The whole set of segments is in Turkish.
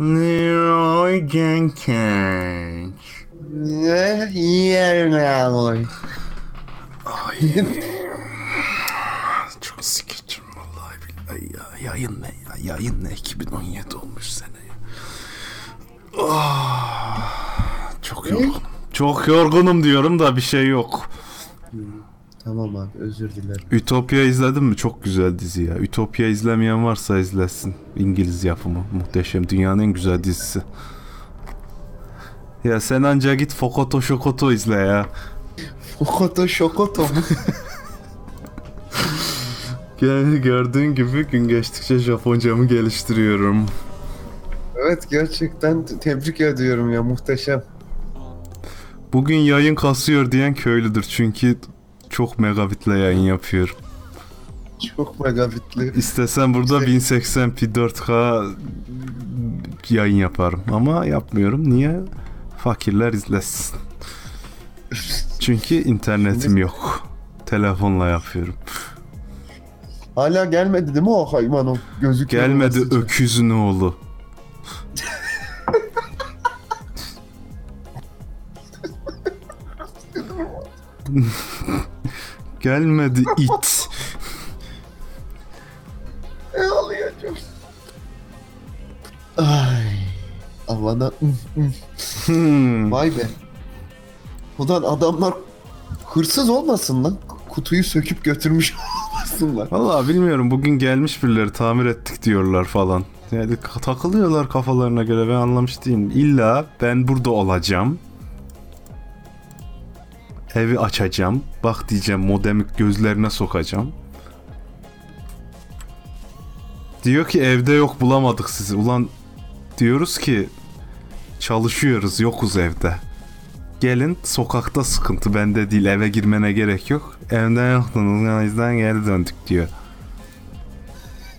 Leroy Jenkins. Ne? Leroy. Çok sikeçim vallahi billahi ya. Yayın ne ya? Yayın ne? 2017 olmuş sene ya. Ah, çok yorgunum. Çok yorgunum diyorum da bir şey yok. Tamam abi özür dilerim. Ütopya izledin mi? Çok güzel dizi ya. Ütopya izlemeyen varsa izlesin. İngiliz yapımı. Muhteşem. Dünyanın en güzel dizisi. Ya sen anca git Fokoto Şokoto izle ya. Fokoto şokoto mu? Gel gördüğün gibi gün geçtikçe Japoncamı geliştiriyorum. evet gerçekten te- tebrik ediyorum ya muhteşem. Bugün yayın kasıyor diyen köylüdür çünkü çok megabitle yayın yapıyorum. Çok megabitli. İstesem burada İşte- 1080p 4K yayın yaparım ama yapmıyorum. Niye? Fakirler izlesin. Çünkü internetim Şimdi- yok. Telefonla yapıyorum. Hala gelmedi değil mi o hayvan o gözüküyor. Gelmedi öküzün oğlu. Gelmedi it. Ağlayacağım. Ay. Havana. Hmm. Vay be. Ulan adamlar hırsız olmasın lan. Kutuyu söküp götürmüş olmasınlar. Vallahi bilmiyorum bugün gelmiş birileri tamir ettik diyorlar falan. Yani takılıyorlar kafalarına göre ben anlamış değilim. İlla ben burada olacağım. Evi açacağım. Bak diyeceğim modemi gözlerine sokacağım. Diyor ki evde yok bulamadık sizi. Ulan diyoruz ki çalışıyoruz yokuz evde. Gelin sokakta sıkıntı bende değil eve girmene gerek yok. Evden yoktunuz o yüzden geri döndük diyor.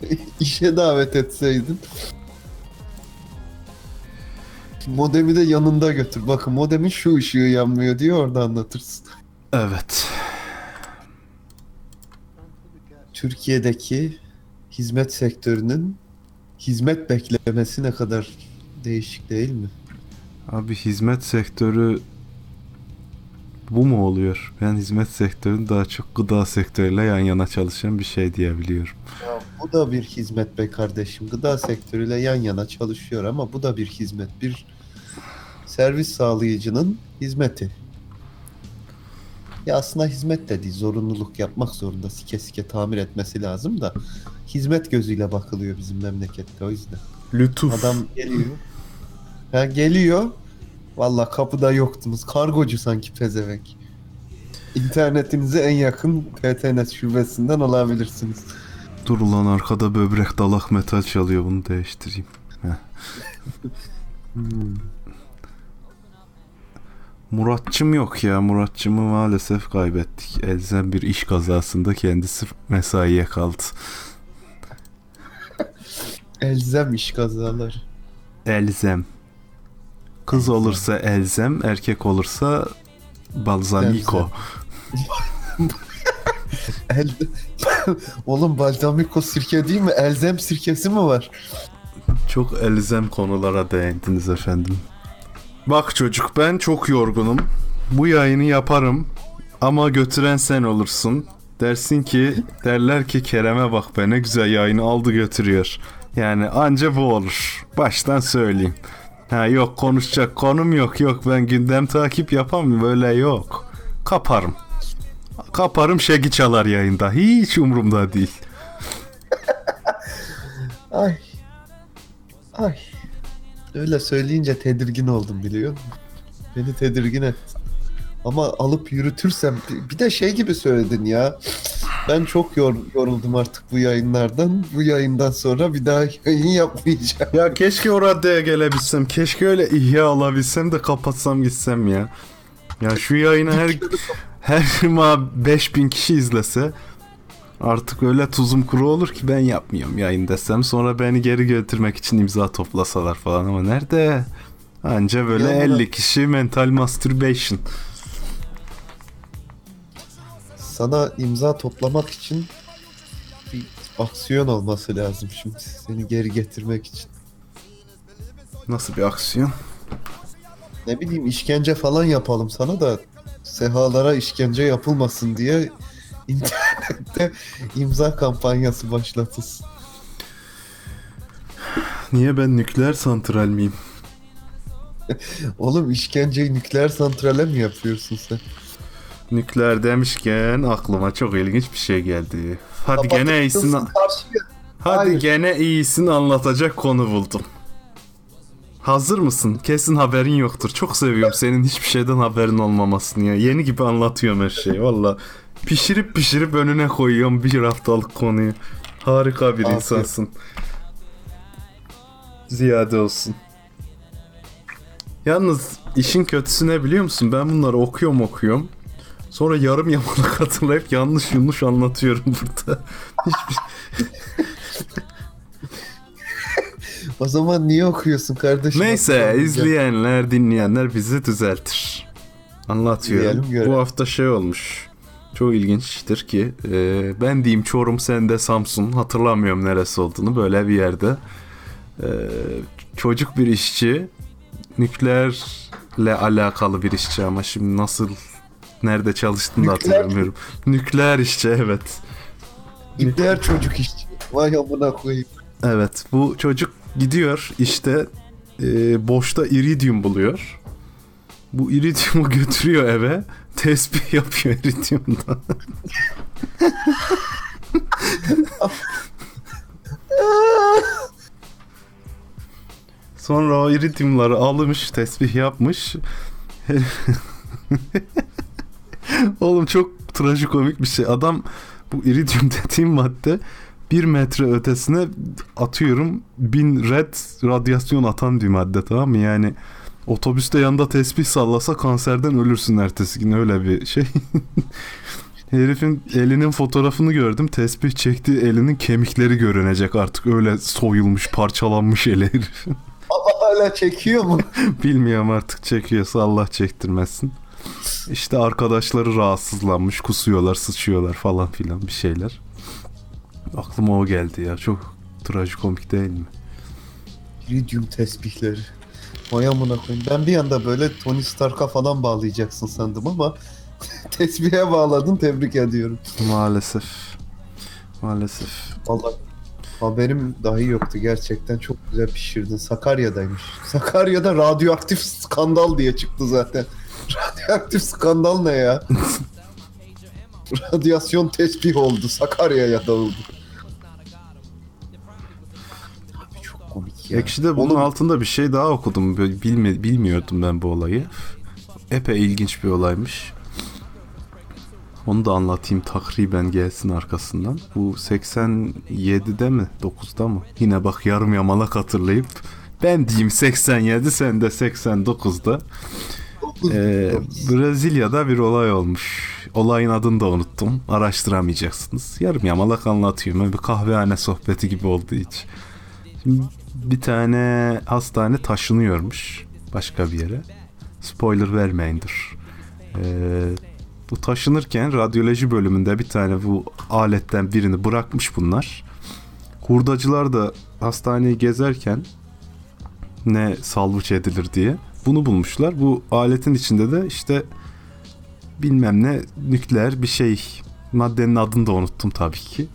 İşe davet etseydin. Modemi de yanında götür. Bakın modemin şu ışığı yanmıyor diye orada anlatırsın. Evet. Türkiye'deki hizmet sektörünün hizmet beklemesi ne kadar değişik değil mi? Abi hizmet sektörü bu mu oluyor? Ben hizmet sektörünü daha çok gıda sektörüyle yan yana çalışan bir şey diyebiliyorum. Ya bu da bir hizmet be kardeşim. Gıda sektörüyle yan yana çalışıyor ama bu da bir hizmet. Bir servis sağlayıcının hizmeti. Ya aslında hizmet de değil. Zorunluluk yapmak zorunda. Sike sike tamir etmesi lazım da. Hizmet gözüyle bakılıyor bizim memlekette o yüzden. Lütuf. Adam geliyor. Ha geliyor. Valla kapıda yoktunuz. Kargocu sanki pezevenk. İnternetinizi en yakın PTNet şubesinden alabilirsiniz. Dur ulan arkada böbrek dalak metal çalıyor bunu değiştireyim. Hmm. Muratçım yok ya. Muratçımı maalesef kaybettik. Elzem bir iş kazasında kendisi mesaiye kaldı. Elzem iş kazaları. Elzem. Kız olursa Elzem, erkek olursa Balzamiko. El... Oğlum balsamiko sirke değil mi? Elzem sirkesi mi var? Çok elzem konulara değindiniz efendim. Bak çocuk ben çok yorgunum. Bu yayını yaparım ama götüren sen olursun. Dersin ki derler ki Kerem'e bak be ne güzel yayını aldı götürüyor. Yani anca bu olur. Baştan söyleyeyim. Ha yok konuşacak konum yok yok ben gündem takip yapamam böyle yok. Kaparım. Kaparım şegi çalar yayında. Hiç umurumda değil. Ay. Ay. Öyle söyleyince tedirgin oldum biliyor musun? Beni tedirgin ettin. Ama alıp yürütürsem bir de şey gibi söyledin ya. Ben çok yor, yoruldum artık bu yayınlardan. Bu yayından sonra bir daha yayın yapmayacağım. Ya keşke o raddeye gelebilsem. Keşke öyle ihya alabilsem de kapatsam gitsem ya. Ya şu yayını her her cuma 5000 kişi izlese artık öyle tuzum kuru olur ki ben yapmıyorum yayın desem. Sonra beni geri götürmek için imza toplasalar falan ama nerede? Anca böyle Ya 50 kişi mental masturbation. Sana imza toplamak için bir aksiyon olması lazım şimdi seni geri getirmek için. Nasıl bir aksiyon? Ne bileyim işkence falan yapalım sana da sehalara işkence yapılmasın diye internette imza kampanyası başlatılsın. Niye ben nükleer santral miyim? Oğlum işkenceyi nükleer santrale mi yapıyorsun sen? Nükleer demişken aklıma çok ilginç bir şey geldi. Hadi Kapatır gene iyisini? Hadi Hayır. gene iyisini anlatacak konu buldum. Hazır mısın? Kesin haberin yoktur. Çok seviyorum senin hiçbir şeyden haberin olmamasını ya. Yeni gibi anlatıyorum her şeyi valla. Pişirip pişirip önüne koyuyorum bir haftalık konuyu. Harika bir Afiyet. insansın. Ziyade olsun. Yalnız işin kötüsü ne biliyor musun? Ben bunları okuyorum okuyorum. Sonra yarım yamalak hatırlayıp yanlış yanlış anlatıyorum burada. Hiçbir O zaman niye okuyorsun kardeşim? Neyse izleyenler dinleyenler bizi düzeltir. Anlatıyorum. Bu hafta şey olmuş. Çok ilginçtir ki e, ben diyeyim Çorum sen de Samsun hatırlamıyorum neresi olduğunu böyle bir yerde e, çocuk bir işçi nükleerle alakalı bir işçi ama şimdi nasıl nerede çalıştığını da Nükleer- hatırlamıyorum. Nükleer işçi evet. Nükleer çocuk işçi. Vay amına koyayım. Evet bu çocuk gidiyor işte e, boşta iridium buluyor. Bu iridiumu götürüyor eve. Tespih yapıyor iridiumdan. Sonra o iridiumları almış, tesbih yapmış. Oğlum çok trajikomik bir şey. Adam bu iridium dediğim madde bir metre ötesine atıyorum bin red radyasyon atan bir madde tamam mı? Yani otobüste yanında tesbih sallasa kanserden ölürsün ertesi gün öyle bir şey. Herifin elinin fotoğrafını gördüm. Tesbih çektiği elinin kemikleri görünecek artık. Öyle soyulmuş, parçalanmış eli herif. Ama hala çekiyor mu? Bilmiyorum artık çekiyorsa Allah çektirmesin. İşte arkadaşları rahatsızlanmış, kusuyorlar, sıçıyorlar falan filan bir şeyler. Aklıma o geldi ya. Çok trajikomik değil mi? İridium tesbihleri. Vay amına koyayım. Ben bir anda böyle Tony Stark'a falan bağlayacaksın sandım ama tesbihe bağladın tebrik ediyorum. Maalesef. Maalesef. Vallahi haberim dahi yoktu gerçekten çok güzel pişirdin. Sakarya'daymış. Sakarya'da radyoaktif skandal diye çıktı zaten. Radyoaktif skandal ne ya? Radyasyon tesbih oldu. Sakarya'ya dağıldı. Abi çok komik ya. Ekşi'de bunun Oğlum, altında bir şey daha okudum. Bilme, bilmiyordum ben bu olayı. Epey ilginç bir olaymış. Onu da anlatayım takriben gelsin arkasından. Bu 87'de mi 9'da mı? Yine bak yarım yamalak hatırlayıp ben diyeyim 87 sen de 89'da. Ee. Brezilya'da bir olay olmuş. Olayın adını da unuttum. Araştıramayacaksınız. Yarım yamalak anlatıyorum. Bir kahvehane sohbeti gibi oldu hiç. Şimdi bir tane hastane taşınıyormuş başka bir yere. Spoiler vermeyindir. Ee, bu taşınırken radyoloji bölümünde bir tane bu aletten birini bırakmış bunlar. Hurdacılar da hastaneyi gezerken ne salvuç edilir diye bunu bulmuşlar. Bu aletin içinde de işte bilmem ne nükleer bir şey maddenin adını da unuttum tabii ki.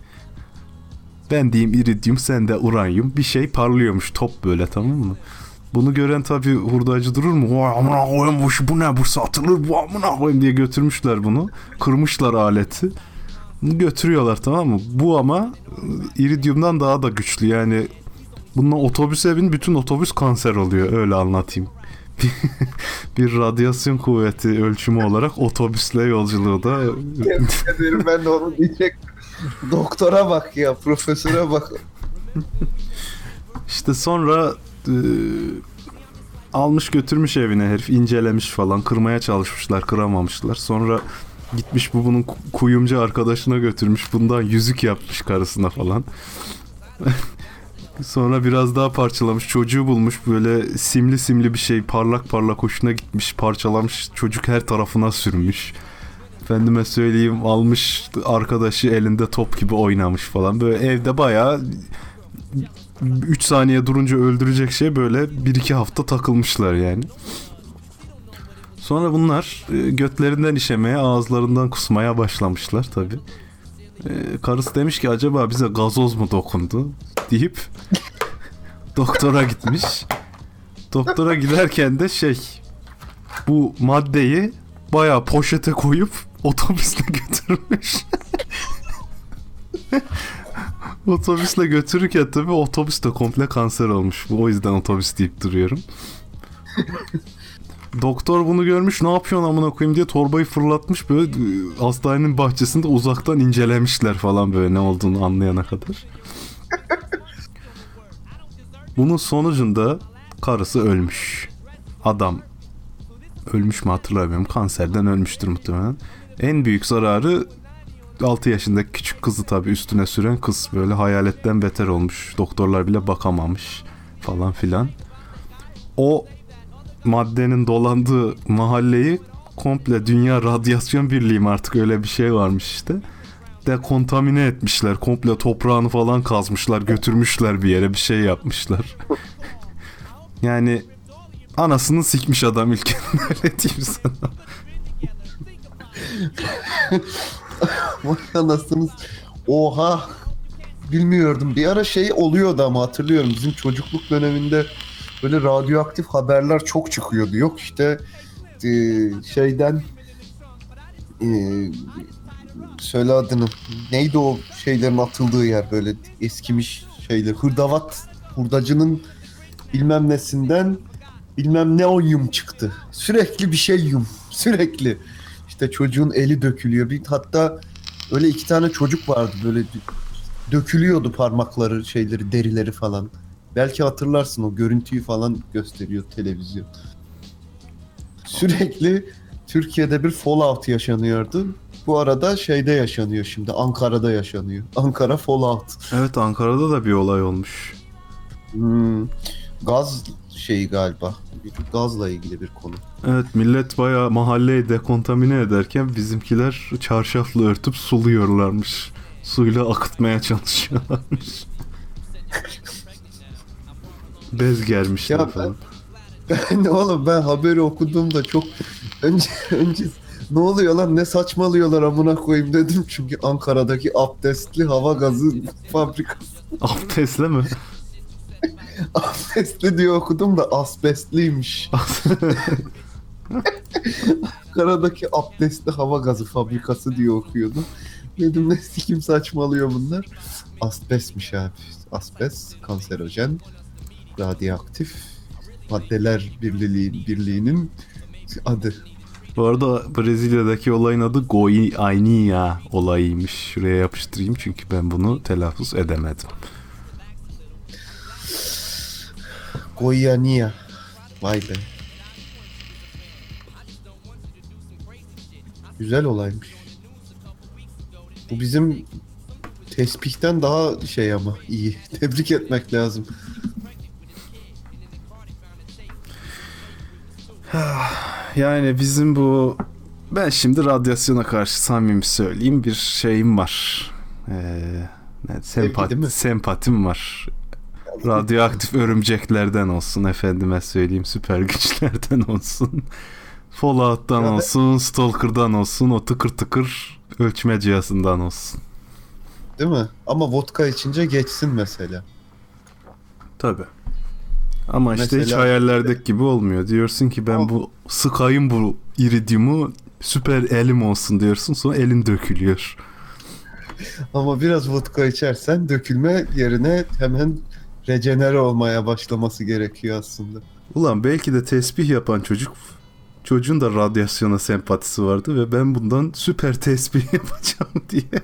Ben diyeyim iridyum sen de uranyum bir şey parlıyormuş top böyle tamam mı? Bunu gören tabii hurdacı durur mu? Vay amına koyayım bu, bu ne bu satılır bu amına koyayım diye götürmüşler bunu. Kırmışlar aleti. Bunu götürüyorlar tamam mı? Bu ama ıı, iridyumdan daha da güçlü yani Bununla otobüse bin bütün otobüs kanser oluyor öyle anlatayım. bir radyasyon kuvveti ölçümü olarak otobüsle yolculuğu da ederim ben de onu diyecektim. Doktora bak ya, profesöre bak. işte sonra e, almış götürmüş evine herif incelemiş falan kırmaya çalışmışlar kıramamışlar. Sonra gitmiş bu bunun ku- kuyumcu arkadaşına götürmüş bundan yüzük yapmış karısına falan. Sonra biraz daha parçalamış çocuğu bulmuş böyle simli simli bir şey parlak parlak hoşuna gitmiş parçalamış çocuk her tarafına sürmüş. Efendime söyleyeyim almış arkadaşı elinde top gibi oynamış falan böyle evde bayağı 3 saniye durunca öldürecek şey böyle 1-2 hafta takılmışlar yani. Sonra bunlar e, götlerinden işemeye, ağızlarından kusmaya başlamışlar tabi. karısı demiş ki acaba bize gazoz mu dokundu deyip doktora gitmiş. Doktora giderken de şey bu maddeyi bayağı poşete koyup otobüsle götürmüş. Otobüsle götürürken tabii otobüs de komple kanser olmuş. O yüzden otobüs deyip duruyorum. Doktor bunu görmüş ne yapıyorsun amına koyayım diye torbayı fırlatmış böyle e, hastanenin bahçesinde uzaktan incelemişler falan böyle ne olduğunu anlayana kadar. Bunun sonucunda karısı ölmüş. Adam ölmüş mü hatırlamıyorum. Kanserden ölmüştür muhtemelen. En büyük zararı 6 yaşındaki küçük kızı tabii üstüne süren kız böyle hayaletten beter olmuş. Doktorlar bile bakamamış falan filan. O maddenin dolandığı mahalleyi komple dünya radyasyon birliği mi artık öyle bir şey varmış işte. Dekontamine etmişler. Komple toprağını falan kazmışlar, götürmüşler bir yere bir şey yapmışlar. yani anasını sikmiş adam ülkenin öyle diyeyim sana. Vay anasınız. Oha. Bilmiyordum. Bir ara şey oluyordu ama hatırlıyorum. Bizim çocukluk döneminde böyle radyoaktif haberler çok çıkıyordu. Yok işte e, şeyden e, söyle adını. Neydi o şeylerin atıldığı yer böyle eskimiş şeyler. Hırdavat hurdacının bilmem nesinden bilmem ne o yum çıktı. Sürekli bir şey yum. Sürekli. İşte çocuğun eli dökülüyor. Bir hatta öyle iki tane çocuk vardı böyle dökülüyordu parmakları, şeyleri, derileri falan. Belki hatırlarsın o görüntüyü falan gösteriyor televizyon. Sürekli Türkiye'de bir fallout yaşanıyordu. Bu arada şeyde yaşanıyor şimdi. Ankara'da yaşanıyor. Ankara fallout. Evet Ankara'da da bir olay olmuş. Hmm, gaz şeyi galiba. Gazla ilgili bir konu. Evet millet bayağı mahalleyi dekontamine ederken bizimkiler çarşafla örtüp suluyorlarmış. Suyla akıtmaya çalışıyorlarmış. Bez germişler Ya ben- falan. Ben oğlum ben haberi okuduğumda çok önce önce ne oluyor lan ne saçmalıyorlar amına koyayım dedim çünkü Ankara'daki abdestli hava gazı fabrikası Abdestle mi? abdestli diye okudum da asbestliymiş. Ankara'daki abdestli hava gazı fabrikası diye okuyordum. Dedim ne sikim saçmalıyor bunlar. Asbestmiş abi. Asbest kanserojen, radyoaktif maddeler birliği, birliğinin adı. Bu arada Brezilya'daki olayın adı Goiânia olayıymış. Şuraya yapıştırayım çünkü ben bunu telaffuz edemedim. Goiânia. Vay be. Güzel olaymış. Bu bizim tespihten daha şey ama iyi. Tebrik etmek lazım. Yani bizim bu ben şimdi radyasyona karşı samimi söyleyeyim bir şeyim var. Ee, ne, sempat, sempatim var. Radyoaktif örümceklerden olsun efendime söyleyeyim süper güçlerden olsun. Fallout'tan olsun, Stalker'dan olsun, o tıkır tıkır ölçme cihazından olsun. Değil mi? Ama vodka içince geçsin mesela. Tabi. Ama işte hiç Mesela- hayallerdeki gibi olmuyor. Diyorsun ki ben bu sıkayım bu iridiumu süper elim olsun diyorsun sonra elin dökülüyor. Ama biraz vodka içersen dökülme yerine hemen rejenere olmaya başlaması gerekiyor aslında. Ulan belki de tesbih yapan çocuk çocuğun da radyasyona sempatisi vardı ve ben bundan süper tesbih yapacağım diye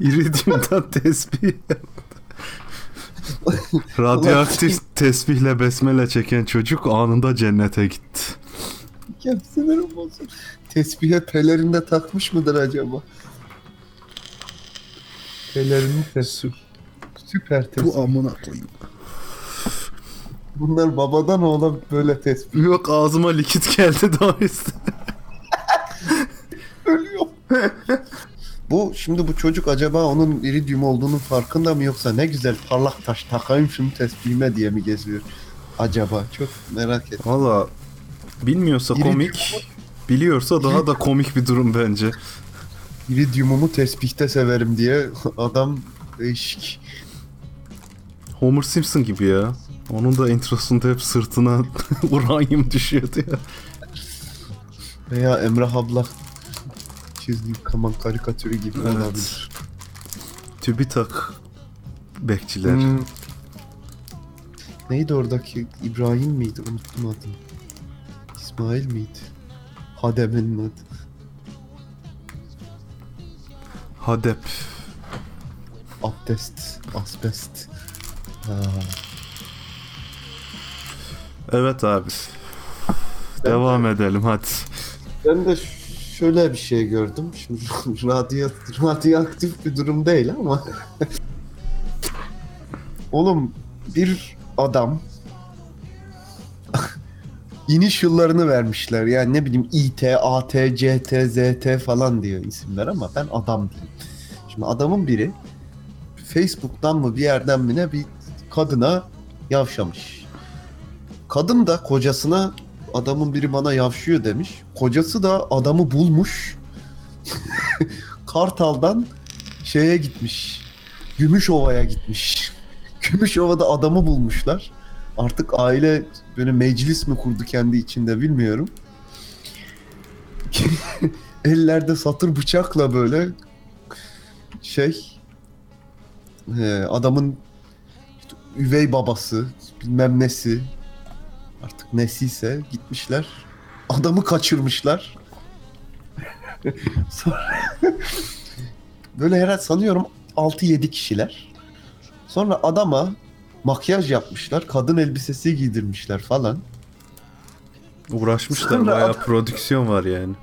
iridiumdan tesbih yaptı. Radyoaktif tesbihle besmele çeken çocuk anında cennete gitti. Ya sinirim bozuldu. Tespihe pelerinde takmış mıdır acaba? Pelerini tespih. Süper tespih. amına koyayım. Bunlar babadan oğlan böyle tespih. Yok ağzıma likit geldi daha üstüne. Ölüyor. Bu şimdi bu çocuk acaba onun iridium olduğunun farkında mı yoksa ne güzel parlak taş takayım şunu tespihime diye mi geziyor? Acaba çok merak ettim. Valla bilmiyorsa İri- komik, biliyorsa daha da komik bir durum bence. İridiumumu tespihte severim diye adam değişik. Homer Simpson gibi ya. Onun da introsunda hep sırtına uranyum düşüyordu ya. Veya Emrah abla çizgi kaman karikatürü gibi Evet. olabilir. TÜBİTAK bekçiler. Hmm. Neydi oradaki İbrahim miydi? Unuttum adını. İsmail miydi? Hademe'nin adı. Hadep. Abdest, asbest. Ha. Evet abi. Devam edelim hadi. Ben de şöyle bir şey gördüm. Şimdi radyo, radyoaktif bir durum değil ama. Oğlum bir adam iniş yıllarını vermişler. Yani ne bileyim İT, AT, CT, ZT falan diyor isimler ama ben adam diyeyim. Şimdi adamın biri Facebook'tan mı bir yerden mi ne bir kadına yavşamış. Kadın da kocasına adamın biri bana yavşıyor demiş. Kocası da adamı bulmuş. Kartal'dan şeye gitmiş. Gümüşova'ya gitmiş. Gümüşova'da adamı bulmuşlar. Artık aile böyle meclis mi kurdu kendi içinde bilmiyorum. Ellerde satır bıçakla böyle şey e, adamın üvey babası bilmem nesi artık nesiyse gitmişler. Adamı kaçırmışlar. Sonra böyle herhalde sanıyorum 6-7 kişiler. Sonra adama makyaj yapmışlar. Kadın elbisesi giydirmişler falan. Uğraşmışlar Sonra bayağı adam- prodüksiyon var yani.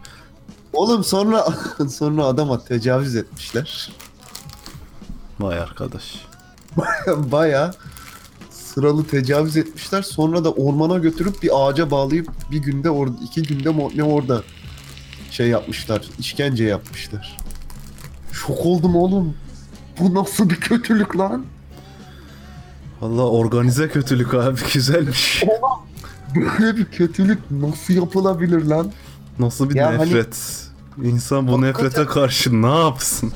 Oğlum sonra sonra adama tecavüz etmişler. Vay arkadaş. Baya sıralı tecavüz etmişler. Sonra da ormana götürüp bir ağaca bağlayıp bir günde orada iki günde ne orada şey yapmışlar. işkence yapmışlar. Şok oldum oğlum. Bu nasıl bir kötülük lan? Valla organize kötülük abi güzelmiş. Böyle bir kötülük nasıl yapılabilir lan? Nasıl bir Ya hani- nefret. İnsan bu Hakikaten- nefrete karşı ne yapsın?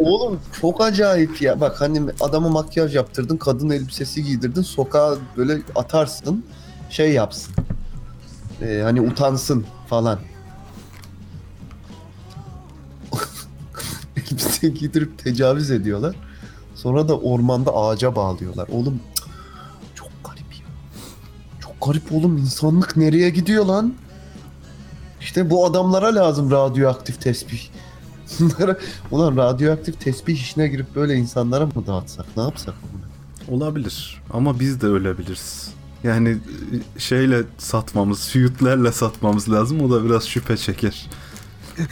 Oğlum çok acayip ya. Bak hani adama makyaj yaptırdın, kadın elbisesi giydirdin, sokağa böyle atarsın, şey yapsın. Ee, hani utansın falan. Elbise giydirip tecavüz ediyorlar. Sonra da ormanda ağaca bağlıyorlar. Oğlum çok garip ya. Çok garip oğlum. insanlık nereye gidiyor lan? İşte bu adamlara lazım radyoaktif tespih. Bunlara Ulan radyoaktif tesbih işine girip böyle insanlara mı dağıtsak? Ne yapsak? Olabilir ama biz de ölebiliriz. Yani e, şeyle satmamız, süyütlerle satmamız lazım. O da biraz şüphe çeker.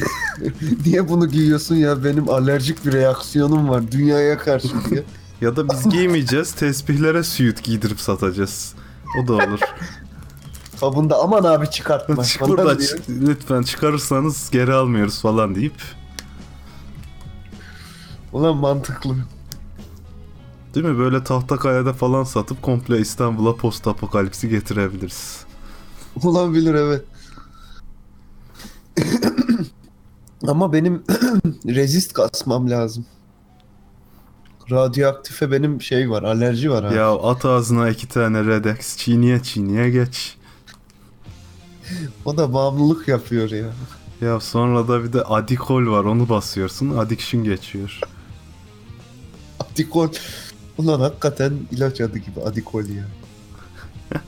Niye bunu giyiyorsun ya? Benim alerjik bir reaksiyonum var dünyaya karşı diye. Ya da biz giymeyeceğiz, tesbihlere süyüt giydirip satacağız. O da olur. Kabında aman abi çıkartma. Çık burada lütfen çıkarırsanız geri almıyoruz falan deyip. Ulan mantıklı. Değil mi? Böyle Tahtakaya'da falan satıp komple İstanbul'a post apokalipsi getirebiliriz. Olabilir evet. Ama benim rezist kasmam lazım. Radyoaktife benim şey var, alerji var abi. Ya at ağzına iki tane Redex, çiğniye çiğniye geç. O da bağımlılık yapıyor ya. Ya sonra da bir de adikol var onu basıyorsun addiction geçiyor. Adikol. Ulan hakikaten ilaç adı gibi adikol ya.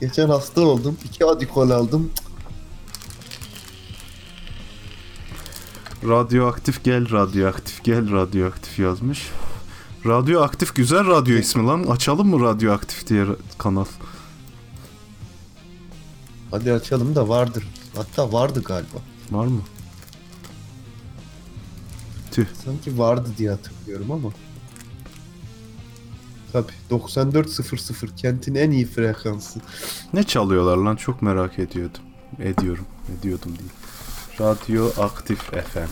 Geçen hasta oldum. iki adikol aldım. Radyoaktif gel radyoaktif gel radyoaktif yazmış. Radyoaktif güzel radyo ismi lan. Açalım mı radyoaktif diye kanal? Hadi açalım da vardır. Hatta vardı galiba. Var mı? Tüh. Sanki vardı diye hatırlıyorum ama. Tabi 9400 kentin en iyi frekansı. Ne çalıyorlar lan çok merak ediyordum. Ediyorum. Ediyordum değil. Radyoaktif FM.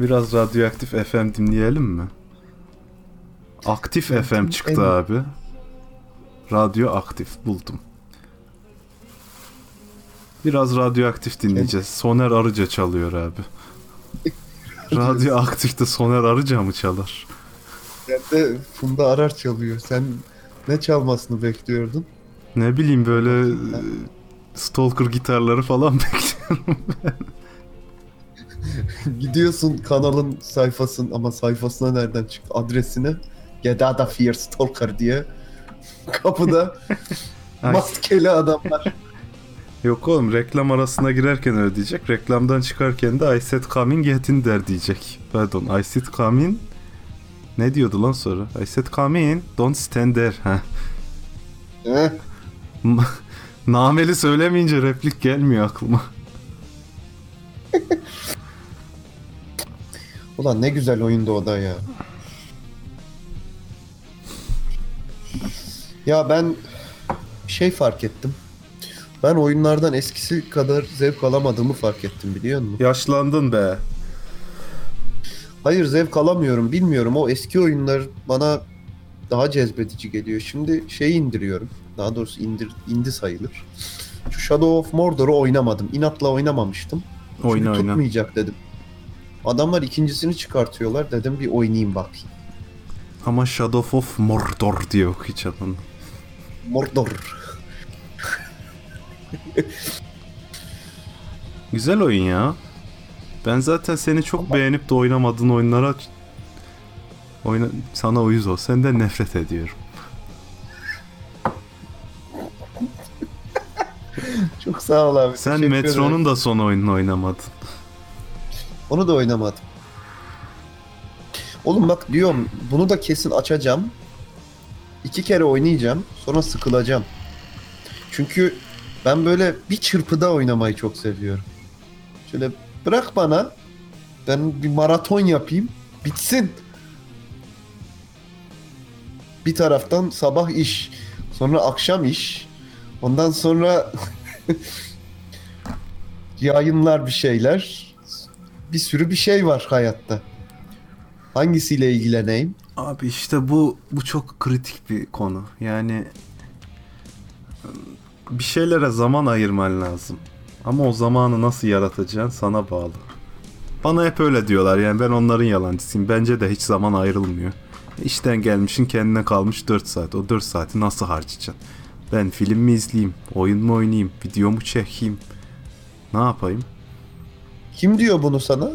Biraz radyoaktif FM dinleyelim mi? Aktif Ben FM çıktı en- abi. Radyo aktif buldum. Biraz radyoaktif dinleyeceğiz. Soner Arıca çalıyor abi. Radyo aktifte Soner Arıca mı çalar? Ben de Funda Arar çalıyor. Sen ne çalmasını bekliyordun? Ne bileyim böyle e, stalker gitarları falan bekliyorum. Gidiyorsun kanalın sayfasın ama sayfasına nereden çıktı adresine Gedada Fear Stalker diye kapıda maskeli adamlar. Yok oğlum reklam arasına girerken öyle diyecek. Reklamdan çıkarken de I said coming yetin der diyecek. Pardon I said coming ne diyordu lan sonra? I said coming don't stand there. Heh. Eh, Nameli söylemeyince replik gelmiyor aklıma. Ulan ne güzel oyundu o da ya. Ya ben şey fark ettim. Ben oyunlardan eskisi kadar zevk alamadığımı fark ettim biliyor musun? Yaşlandın be. Hayır zevk alamıyorum bilmiyorum. O eski oyunlar bana daha cezbedici geliyor. Şimdi şeyi indiriyorum. Daha doğrusu indir, indi sayılır. Şu Shadow of Mordor'u oynamadım. İnatla oynamamıştım. Çünkü Oyna oyna. tutmayacak dedim. Adamlar ikincisini çıkartıyorlar. Dedim bir oynayayım bakayım. Ama Shadow of Mordor diye okuyacağım. Mordor. Güzel oyun ya. Ben zaten seni çok beğenip de oynamadığın oyunlara oyna sana uyuz ol. Senden nefret ediyorum. Çok sağ ol abi. Sen Metro'nun da son oyununu oynamadın. Onu da oynamadım. Oğlum bak diyorum bunu da kesin açacağım. İki kere oynayacağım. Sonra sıkılacağım. Çünkü ben böyle bir çırpıda oynamayı çok seviyorum. Şöyle bırak bana. Ben bir maraton yapayım. Bitsin. Bir taraftan sabah iş. Sonra akşam iş. Ondan sonra yayınlar bir şeyler. Bir sürü bir şey var hayatta. Hangisiyle ilgileneyim? Abi işte bu bu çok kritik bir konu. Yani bir şeylere zaman ayırman lazım. Ama o zamanı nasıl yaratacaksın sana bağlı. Bana hep öyle diyorlar yani ben onların yalancısıyım. Bence de hiç zaman ayrılmıyor. İşten gelmişin kendine kalmış 4 saat. O 4 saati nasıl harcayacaksın? Ben film mi izleyeyim? Oyun mu oynayayım? Video mu çekeyim? Ne yapayım? Kim diyor bunu sana?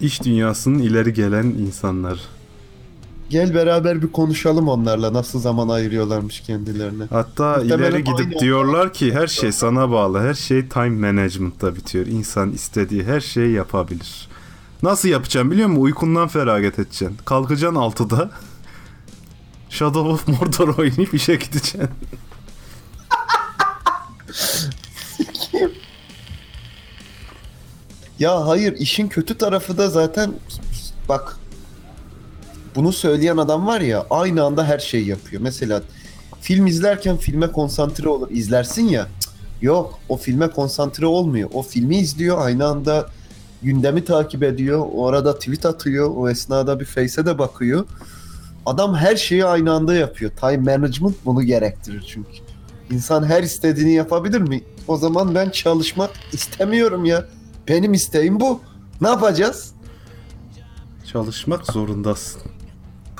İş dünyasının ileri gelen insanlar. Gel beraber bir konuşalım onlarla nasıl zaman ayırıyorlarmış kendilerine. Hatta Muhtemelen ileri gidip aynı diyorlar ki her şey sana bağlı. Her şey time management'ta bitiyor. İnsan istediği her şeyi yapabilir. Nasıl yapacağım biliyor musun? Uykundan feragat edeceksin. Kalkacaksın 6'da. Shadow of Mordor oynayıp işe gideceksin. Ya hayır işin kötü tarafı da zaten bak bunu söyleyen adam var ya aynı anda her şeyi yapıyor. Mesela film izlerken filme konsantre olur izlersin ya. Yok o filme konsantre olmuyor. O filmi izliyor aynı anda gündemi takip ediyor. O arada tweet atıyor. O esnada bir face'e de bakıyor. Adam her şeyi aynı anda yapıyor. Time management bunu gerektirir çünkü. İnsan her istediğini yapabilir mi? O zaman ben çalışmak istemiyorum ya. Benim isteğim bu. Ne yapacağız? Çalışmak zorundasın.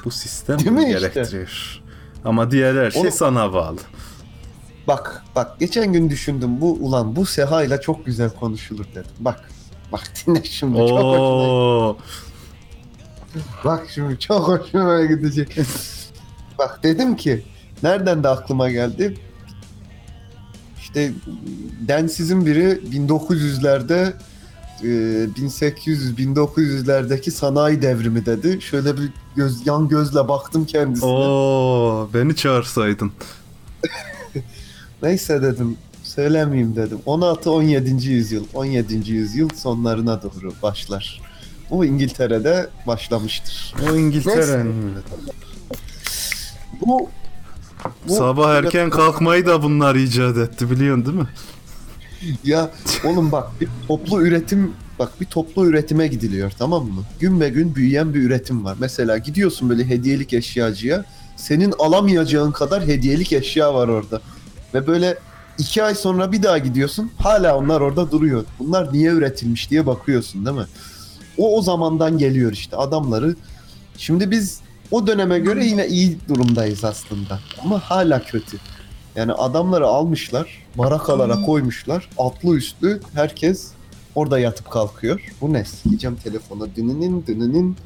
Bu sistem Değil bunu mi işte? gerektiriyor. Ama diğer her şey Oğlum- sana bağlı. Bak bak geçen gün düşündüm bu ulan bu Seha ile çok güzel konuşulur dedim. Bak bak dinle şimdi çok hoşuma Oo. Bak şimdi çok hoşuma gidecek. Bak dedim ki nereden de aklıma geldi. İşte densizin biri 1900'lerde e, 1800-1900'lerdeki sanayi devrimi dedi. Şöyle bir göz, yan gözle baktım kendisine. Oo, beni çağırsaydın. Neyse dedim söylemeyeyim dedim. 16-17. yüzyıl 17. yüzyıl sonlarına doğru başlar. Bu İngiltere'de başlamıştır. O İngiltere'nin. Bu, bu Sabah erken kalkmayı da bunlar icat etti biliyorsun değil mi? Ya oğlum bak bir toplu üretim bak bir toplu üretime gidiliyor tamam mı? Gün be gün büyüyen bir üretim var. Mesela gidiyorsun böyle hediyelik eşyacıya. Senin alamayacağın kadar hediyelik eşya var orada. Ve böyle iki ay sonra bir daha gidiyorsun. Hala onlar orada duruyor. Bunlar niye üretilmiş diye bakıyorsun değil mi? O o zamandan geliyor işte adamları. Şimdi biz o döneme göre yine iyi durumdayız aslında. Ama hala kötü. Yani adamları almışlar, barakalara koymuşlar. Atlı üstlü herkes orada yatıp kalkıyor. Bu ne? Sileceğim telefona. Dününün dününün.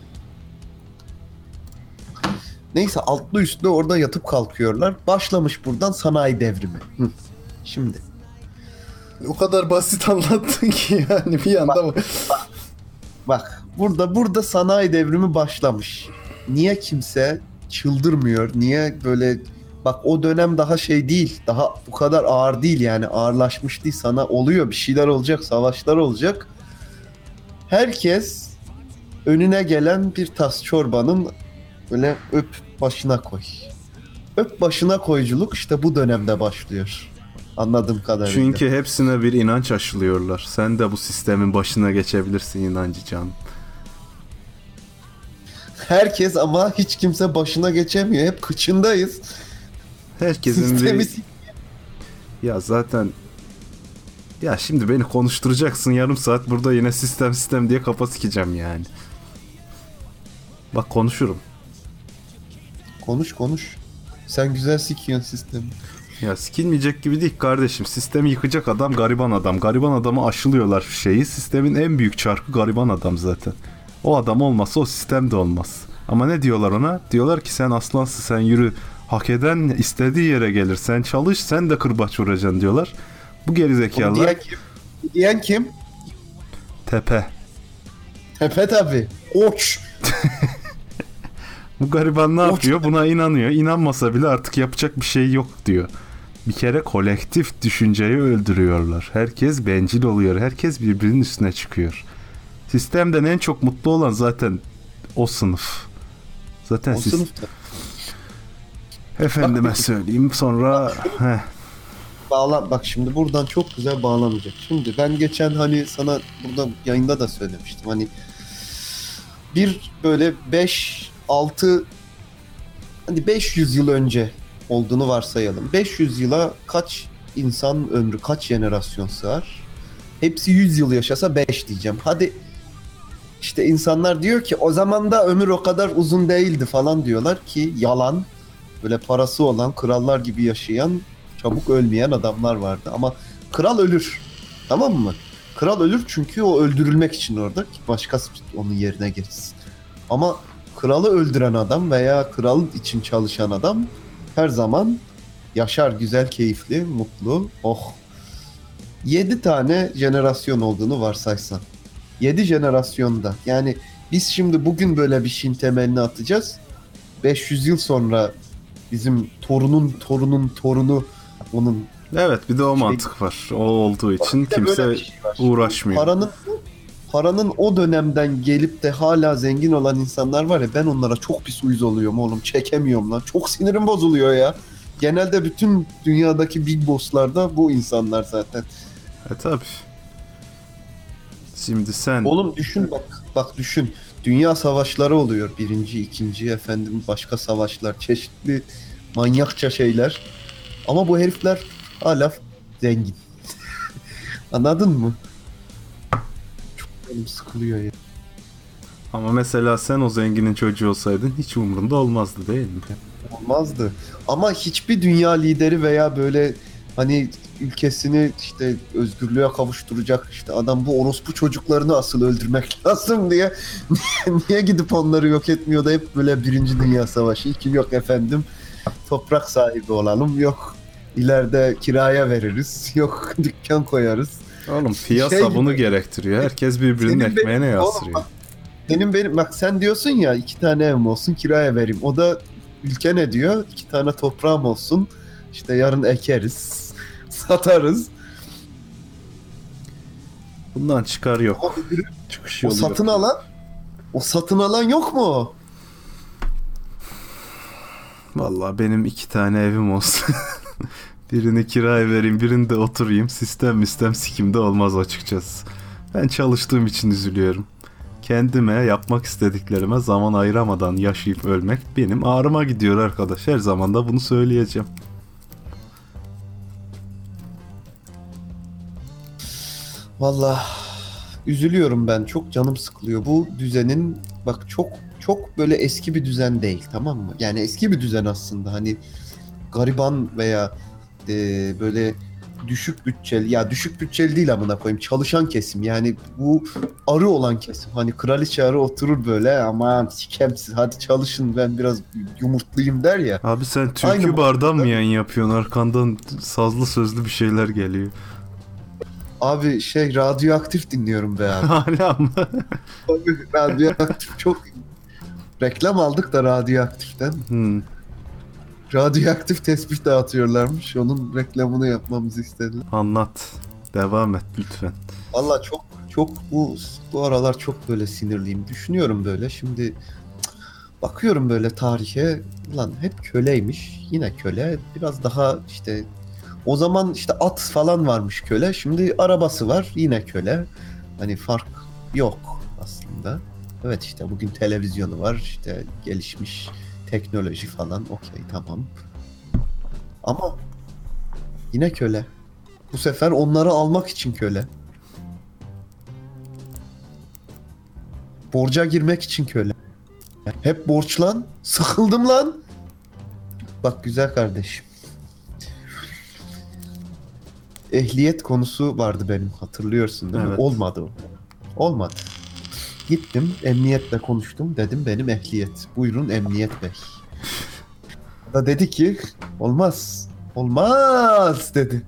Neyse altlı üstlü orada yatıp kalkıyorlar. Başlamış buradan sanayi devrimi. Hı. Şimdi. O kadar basit anlattın ki yani bir anda Bak burada burada sanayi devrimi başlamış. Niye kimse çıldırmıyor? Niye böyle bak o dönem daha şey değil. Daha bu kadar ağır değil yani ağırlaşmış değil. Sana oluyor bir şeyler olacak, savaşlar olacak. Herkes önüne gelen bir tas çorbanın böyle öp başına koy. Öp başına koyculuk işte bu dönemde başlıyor. Anladığım kadarıyla. Çünkü hepsine bir inanç aşılıyorlar. Sen de bu sistemin başına geçebilirsin inancı can. herkes ama hiç kimse başına geçemiyor. Hep kıçındayız. Herkesin bir... Ya zaten... Ya şimdi beni konuşturacaksın yarım saat burada yine sistem sistem diye kafa sikeceğim yani. Bak konuşurum. Konuş konuş. Sen güzel sikiyorsun sistemi. Ya sikilmeyecek gibi değil kardeşim. Sistemi yıkacak adam gariban adam. Gariban adamı aşılıyorlar şeyi. Sistemin en büyük çarkı gariban adam zaten. O adam olmasa o sistem de olmaz. Ama ne diyorlar ona? Diyorlar ki sen aslansın sen yürü. Hak eden istediği yere gelir. Sen çalış sen de kırbaç vuracaksın diyorlar. Bu gerizekalılar diyen kim? Diyen kim? tepe. Tepe tabi. Oç. Bu gariban ne yapıyor? Buna inanıyor. İnanmasa bile artık yapacak bir şey yok diyor. Bir kere kolektif düşünceyi öldürüyorlar. Herkes bencil oluyor. Herkes birbirinin üstüne çıkıyor. Sistemden en çok mutlu olan zaten o sınıf. Zaten O siz... sınıfta. Efendime Bak- söyleyeyim sonra... Heh, Bağlan bak şimdi buradan çok güzel bağlanacak. Şimdi ben geçen hani sana burada yayında da söylemiştim. Hani bir böyle 5 6 hani 500 yıl önce olduğunu varsayalım. 500 yıla kaç insan ömrü, kaç jenerasyon sığar? Hepsi 100 yıl yaşasa 5 diyeceğim. Hadi işte insanlar diyor ki o zaman da ömür o kadar uzun değildi falan diyorlar ki yalan. Böyle parası olan, krallar gibi yaşayan çabuk ölmeyen adamlar vardı ama kral ölür. Tamam mı? Kral ölür çünkü o öldürülmek için orada ki başkası onun yerine geçsin. Ama kralı öldüren adam veya kral için çalışan adam her zaman yaşar güzel, keyifli, mutlu. Oh. 7 tane jenerasyon olduğunu varsaysan. 7 jenerasyonda. Yani biz şimdi bugün böyle bir şeyin temelini atacağız. 500 yıl sonra bizim torunun torunun torunu onun Evet bir de o Şey- mantık var. O olduğu için kimse şey uğraşmıyor. paranın paranın o dönemden gelip de hala zengin olan insanlar var ya ben onlara çok pis uyuz oluyorum oğlum çekemiyorum lan çok sinirim bozuluyor ya. Genelde bütün dünyadaki big bosslarda bu insanlar zaten. E tabi. Şimdi sen Oğlum düşün bak bak düşün. Dünya savaşları oluyor. Birinci, ikinci efendim başka savaşlar, çeşitli manyakça şeyler. Ama bu herifler hala zengin. Anladın mı? Çok canım sıkılıyor ya. ama mesela sen o zenginin çocuğu olsaydın hiç umurunda olmazdı değil mi? Olmazdı. Ama hiçbir dünya lideri veya böyle hani ülkesini işte özgürlüğe kavuşturacak işte adam bu orospu çocuklarını asıl öldürmek lazım diye niye gidip onları yok etmiyor da hep böyle birinci dünya savaşı iki yok efendim toprak sahibi olalım yok ileride kiraya veririz yok dükkan koyarız Oğlum piyasa Şey gibi- bunu gerektiriyor. Herkes birbirinin Senin benim- ekmeğine Oğlum yaslıyor. bak, Benim benim bak sen diyorsun ya iki tane evim olsun kiraya vereyim. O da ülke ne diyor? İki tane toprağım olsun. İşte yarın ekeriz. Satarız. Bundan çıkar yok. Çıkış o yolu yok. satın alan o satın alan yok mu? Vallahi benim iki tane evim olsun. birini kiraya vereyim, birini de oturayım. Sistem sistem sikimde olmaz açıkçası. Ben çalıştığım için üzülüyorum. Kendime, yapmak istediklerime zaman ayıramadan yaşayıp ölmek benim ağrıma gidiyor arkadaş. Her zaman da bunu söyleyeceğim. Vallahi üzülüyorum ben. Çok canım sıkılıyor. Bu düzenin bak çok çok böyle eski bir düzen değil tamam mı? Yani eski bir düzen aslında. Hani gariban veya e, böyle düşük bütçeli ya düşük bütçeli değil amına koyayım çalışan kesim yani bu arı olan kesim hani kraliçe arı oturur böyle aman sikem siz hadi çalışın ben biraz yumurtlayayım der ya Abi sen türkü Aynı bardan mı yayın yapıyorsun? Arkandan sazlı sözlü bir şeyler geliyor. Abi şey radyoaktif dinliyorum be abi Hala mı? radyoaktif çok reklam aldık da radyoaktiften Hmm. radyoaktif tespih dağıtıyorlarmış onun reklamını yapmamızı istediler Anlat. Devam et lütfen. Valla çok çok bu bu aralar çok böyle sinirliyim. Düşünüyorum böyle şimdi bakıyorum böyle tarihe lan hep köleymiş. Yine köle. Biraz daha işte o zaman işte at falan varmış köle. Şimdi arabası var yine köle. Hani fark yok aslında. Evet işte bugün televizyonu var işte gelişmiş teknoloji falan okey tamam. Ama yine köle. Bu sefer onları almak için köle. Borca girmek için köle. Hep borç lan. Sıkıldım lan. Bak güzel kardeşim. Ehliyet konusu vardı benim hatırlıyorsun değil mi? Evet. Olmadı o. Olmadı. Gittim emniyetle konuştum dedim benim ehliyet. Buyurun emniyet bey. Da dedi ki olmaz. Olmaz dedi.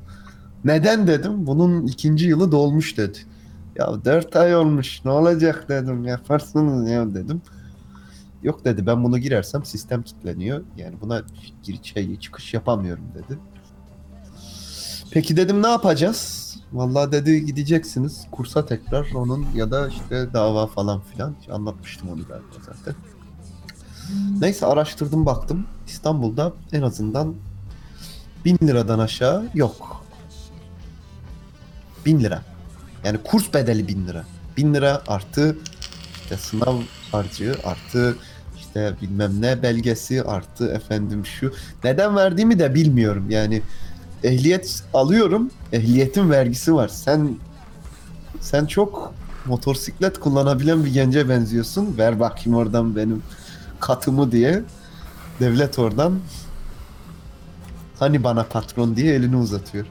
Neden dedim. Bunun ikinci yılı dolmuş dedi. Ya dört ay olmuş ne olacak dedim yaparsınız ya dedim. Yok dedi ben bunu girersem sistem kilitleniyor. Yani buna gir şey, çıkış yapamıyorum dedi. Peki dedim ne yapacağız? Vallahi dedi gideceksiniz kursa tekrar onun ya da işte dava falan filan. Anlatmıştım onu galiba zaten. Neyse araştırdım baktım. İstanbul'da en azından 1000 liradan aşağı yok. 1000 lira. Yani kurs bedeli 1000 lira. 1000 lira artı işte sınav harcı artı işte bilmem ne belgesi artı efendim şu. Neden verdiğimi de bilmiyorum. Yani ehliyet alıyorum. Ehliyetin vergisi var. Sen sen çok motosiklet kullanabilen bir gence benziyorsun. Ver bakayım oradan benim katımı diye. Devlet oradan hani bana patron diye elini uzatıyor.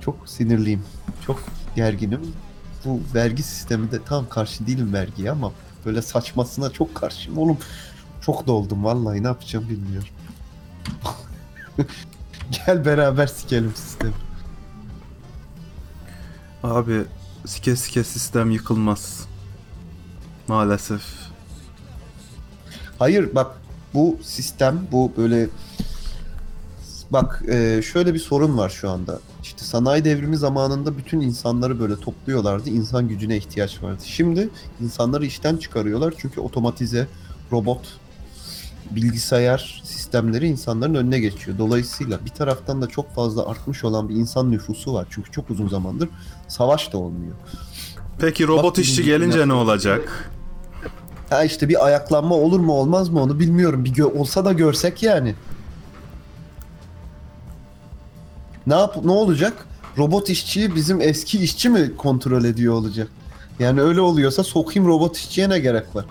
Çok sinirliyim. Çok gerginim. Bu vergi sistemi de tam karşı değilim vergiye ama böyle saçmasına çok karşıyım. Oğlum çok doldum vallahi ne yapacağım bilmiyorum. Gel beraber sikelim sistemi. Abi sike sike sistem yıkılmaz. Maalesef. Hayır bak bu sistem bu böyle bak e, şöyle bir sorun var şu anda. İşte sanayi devrimi zamanında bütün insanları böyle topluyorlardı. İnsan gücüne ihtiyaç vardı. Şimdi insanları işten çıkarıyorlar çünkü otomatize, robot, bilgisayar sistemleri insanların önüne geçiyor. Dolayısıyla bir taraftan da çok fazla artmış olan bir insan nüfusu var. Çünkü çok uzun zamandır savaş da olmuyor. Peki robot Bak, işçi gelince ne olacak? Ha işte bir ayaklanma olur mu olmaz mı onu bilmiyorum. Bir olsa da görsek yani. Ne yap ne olacak? Robot işçiyi bizim eski işçi mi kontrol ediyor olacak? Yani öyle oluyorsa sokayım robot işçiye ne gerek var?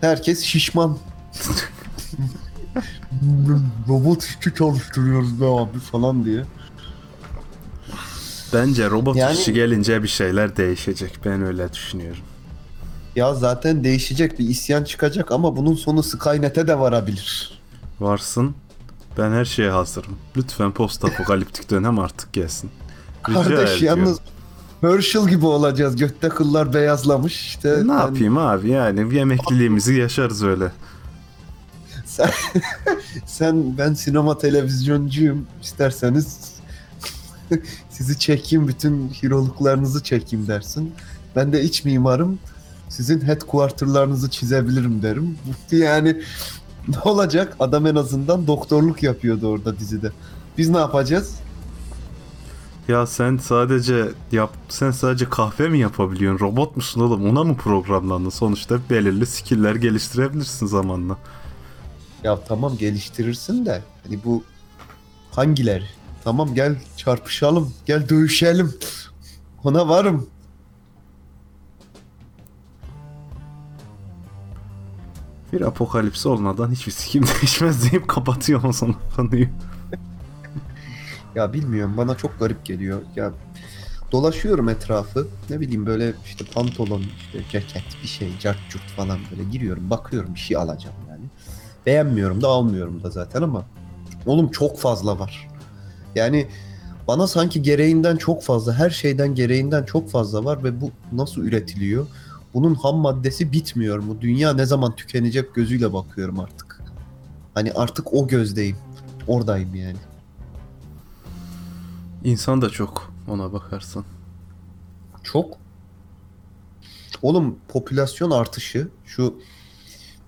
Herkes şişman. Robot işçi çalıştırıyoruz be abi falan diye. Bence robot Yani- işçi gelince bir şeyler değişecek. Ben öyle düşünüyorum. Ya zaten değişecek bir isyan çıkacak ama bunun sonu Skynet'e de varabilir. Varsın. Ben her şeye hazırım. Lütfen post apokaliptik dönem artık gelsin. Rica Kardeş ediyorum. yalnız Herschel gibi olacağız. Gökte kıllar beyazlamış. İşte Ne ben- yapayım abi yani bir emekliliğimizi yaşarız öyle. Sen, sen ben sinema televizyoncuyum. İsterseniz sizi çekeyim bütün hiroluklarınızı çekeyim dersin. Ben de iç mimarım. Sizin headquarter'larınızı çizebilirim derim. Yani ne olacak? Adam en azından doktorluk yapıyordu orada dizide. Biz ne yapacağız? Ya sen sadece yap sen sadece kahve mi yapabiliyorsun? Robot musun oğlum? Ona mı programlandın? Sonuçta belirli skill'ler geliştirebilirsin zamanla. Ya tamam geliştirirsin de hani bu hangileri? Tamam gel çarpışalım, gel dövüşelim. Ona varım. Bir apokalips olmadan hiçbir sikim değişmez deyip kapatıyorum o zaman konuyu. Ya bilmiyorum bana çok garip geliyor. Ya dolaşıyorum etrafı. Ne bileyim böyle işte pantolon, işte ceket, bir şey, cart curt falan böyle giriyorum. Bakıyorum bir şey alacağım. Beğenmiyorum da almıyorum da zaten ama oğlum çok fazla var. Yani bana sanki gereğinden çok fazla, her şeyden gereğinden çok fazla var ve bu nasıl üretiliyor? Bunun ham maddesi bitmiyor mu? Dünya ne zaman tükenecek gözüyle bakıyorum artık. Hani artık o gözdeyim. Oradayım yani. İnsan da çok ona bakarsan. Çok. Oğlum popülasyon artışı şu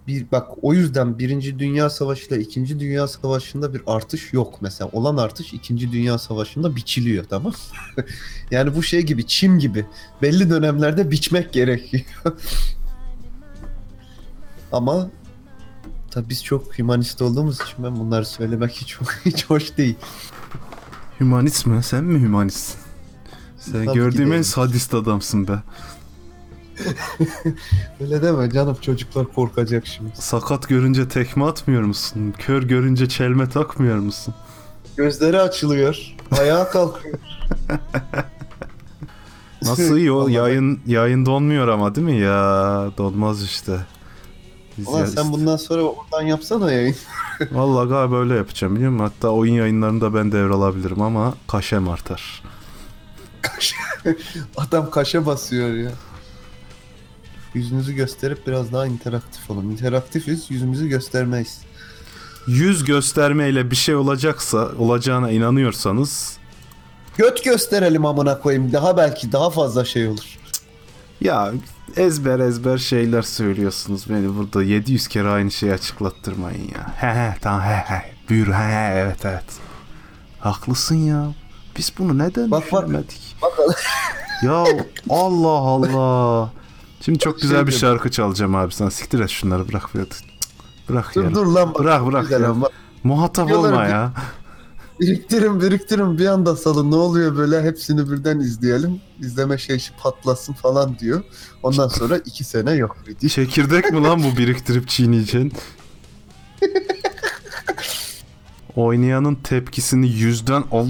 bir bak o yüzden Birinci Dünya Savaşı ile İkinci Dünya Savaşı'nda bir artış yok mesela. Olan artış İkinci Dünya Savaşı'nda biçiliyor tamam. yani bu şey gibi çim gibi belli dönemlerde biçmek gerekiyor. Ama tabii biz çok hümanist olduğumuz için ben bunları söylemek hiç hiç hoş değil. Hümanist mi? Sen mi hümanistsin? Sen Tabii gördüğüm en sadist adamsın be. Öyle deme canım çocuklar korkacak şimdi. Sakat görünce tekme atmıyor musun? Kör görünce çelme takmıyor musun? Gözleri açılıyor. Ayağa kalkıyor. Nasıl iyi o yayın yayın donmuyor ama değil mi ya? Donmaz işte. Biz Ulan ya- sen bundan sonra oradan yapsana yayın. Vallahi galiba öyle yapacağım biliyor musun? Hatta oyun yayınlarında ben devralabilirim ama kaşem artar. Kaşe. Adam kaşe basıyor ya. Yüzünüzü gösterip biraz daha interaktif olun. İnteraktifiz, yüzümüzü göstermeyiz. Yüz göstermeyle bir şey olacaksa, olacağına inanıyorsanız Göt gösterelim amına koyayım. Daha belki daha fazla şey olur. ya ezber ezber şeyler söylüyorsunuz. Beni burada 700 kere aynı şeyi açıklattırmayın ya. He he tamam he he. Buyur he he evet evet. Haklısın ya. Biz bunu neden Bak, bak. düşünemedik? Bakalım. Ya Allah Allah. Şimdi çok güzel Şey bir şarkı çalacağım abi. Sen siktir et şunları bırak Bırak Dur ya. dur lan. bak. Bırak bırak ya. ama. Muhatap Diyorlar olma ya. Biriktirin biriktirin bir anda salın ne oluyor böyle hepsini birden izleyelim. İzleme şey patlasın falan diyor. Ondan sonra iki sene yok. Çekirdek mi lan bu biriktirip çiğneyeceksin? Oynayanın tepkisini yüzden al...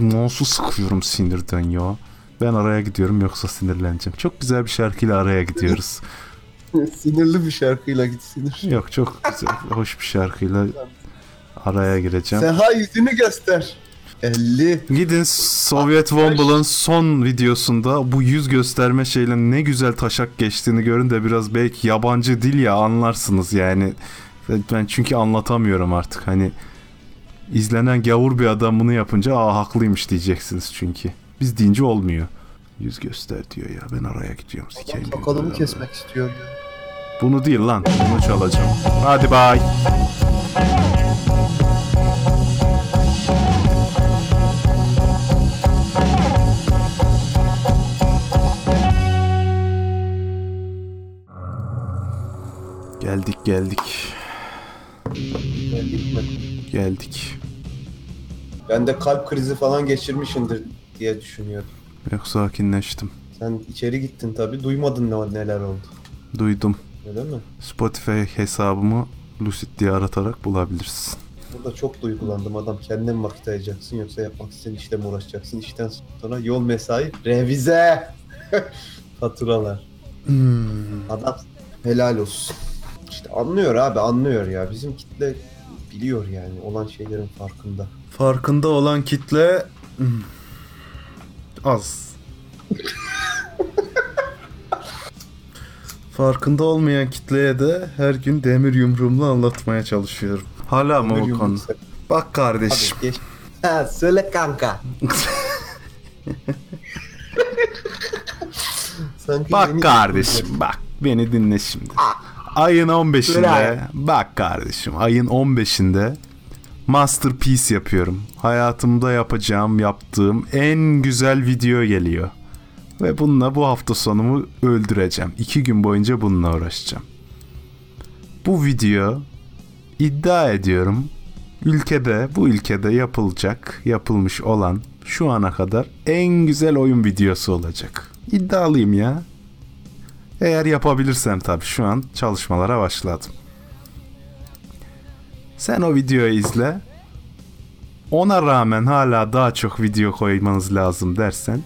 Nasıl sıkıyorum sinirden ya. Ben araya gidiyorum yoksa sinirleneceğim. Çok güzel bir şarkıyla araya gidiyoruz. Sinirli bir şarkıyla git sinir. Yok çok güzel, hoş bir şarkıyla araya gireceğim. Seha yüzünü göster. 50. Gidin Sovyet Womble'ın son videosunda bu yüz gösterme şeyle ne güzel taşak geçtiğini görün de biraz belki yabancı dil ya anlarsınız yani. Ben çünkü anlatamıyorum artık hani izlenen gavur bir adam bunu yapınca aa haklıymış diyeceksiniz çünkü. Biz deyince olmuyor. Yüz göster diyor ya ben araya gidiyorum sikeyim. Sakalımı kesmek istiyor. Bunu değil lan bunu çalacağım. Hadi bay. Geldik geldik Geldik mi? geldik. Ben de kalp krizi falan geçirmişindir diye düşünüyorum. Yok sakinleştim. Sen içeri gittin tabi duymadın ne neler oldu. Duydum. Öyle mi? Spotify hesabımı Lucid diye aratarak bulabilirsin. Burada çok duygulandım adam. Kendine mi vakit ayıracaksın yoksa yapmak istediğin işle mi uğraşacaksın? İşten sonra yol mesai revize. Faturalar. Adam helal olsun. İşte anlıyor abi anlıyor ya. Bizim kitle biliyor yani olan şeylerin farkında. Farkında olan kitle hmm, az. Farkında olmayan kitleye de her gün demir yumruğumla anlatmaya çalışıyorum. Hala mı o konu? Bak kardeşim. Hadi geç. Ha, söyle kanka. Sanki Bak kardeşim bak beni dinle şimdi. Ayın 15'inde bak kardeşim ayın 15'inde masterpiece yapıyorum. Hayatımda yapacağım, yaptığım en güzel video geliyor. Ve bununla bu hafta sonumu öldüreceğim. İki gün boyunca bununla uğraşacağım. Bu video iddia ediyorum ülkede bu ülkede yapılacak, yapılmış olan şu ana kadar en güzel oyun videosu olacak. İddialıyım ya. Eğer yapabilirsem tabii şu an çalışmalara başladım. Sen o videoyu izle. Ona rağmen hala daha çok video koymanız lazım dersen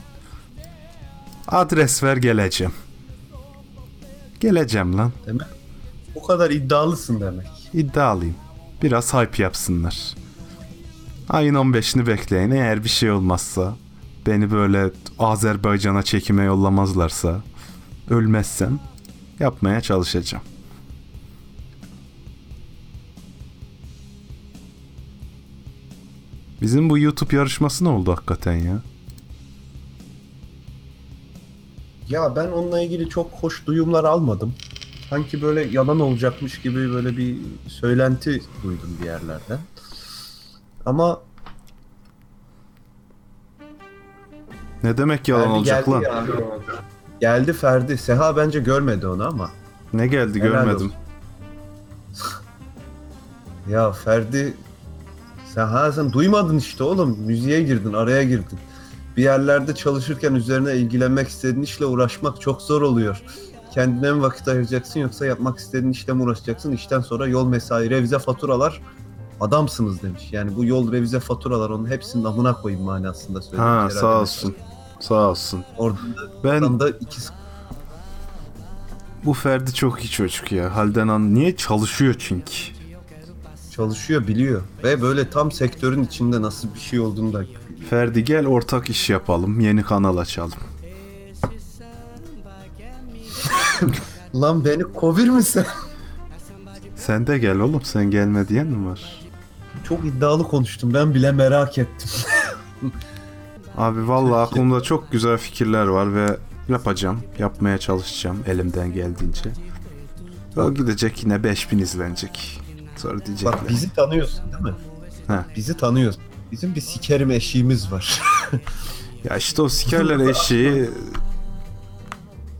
adres ver geleceğim. Geleceğim lan. Demek o kadar iddialısın demek. İddialıyım. Biraz hype yapsınlar. Ayın 15'ini bekleyin. Eğer bir şey olmazsa, beni böyle Azerbaycan'a çekime yollamazlarsa, ölmezsem yapmaya çalışacağım. Bizim bu YouTube yarışması ne oldu hakikaten ya? Ya ben onunla ilgili çok hoş duyumlar almadım. Sanki böyle yalan olacakmış gibi böyle bir söylenti duydum bir yerlerden. Ama Ne demek yalan Ferdi olacak geldi lan? ya. Geldi Ferdi. Seha bence görmedi onu ama. Ne geldi Helal görmedim. Ya Ferdi sen ha sen duymadın işte oğlum. Müziğe girdin, araya girdin. Bir yerlerde çalışırken üzerine ilgilenmek istediğin işle uğraşmak çok zor oluyor. Kendine mi vakit ayıracaksın yoksa yapmak istediğin işle mi uğraşacaksın? İşten sonra yol mesai, revize faturalar adamsınız demiş. Yani bu yol revize faturalar onun hepsinin amına koyayım manasında söylemiş. Ha herhalde. sağ olsun. Sağ olsun. Oradan da, Ben da iki Bu Ferdi çok iyi çocuk ya. Halden an niye çalışıyor çünkü. Çalışıyor biliyor. Ve böyle tam sektörün içinde nasıl bir şey olduğunu da Ferdi gel ortak iş yapalım. Yeni kanal açalım. Lan beni kovir misin? Sen de gel oğlum. Sen gelme diyen mi var? Çok iddialı konuştum. Ben bile merak ettim. Abi vallahi aklımda çok güzel fikirler var ve yapacağım. Yapmaya çalışacağım elimden geldiğince. O gidecek yine 5000 izlenecek. Sonra diyecekler. Bak bizi tanıyorsun değil mi? He. Bizi tanıyorsun. Bizim bir sikerim eşiğimiz var. Ya işte o sikerler eşeği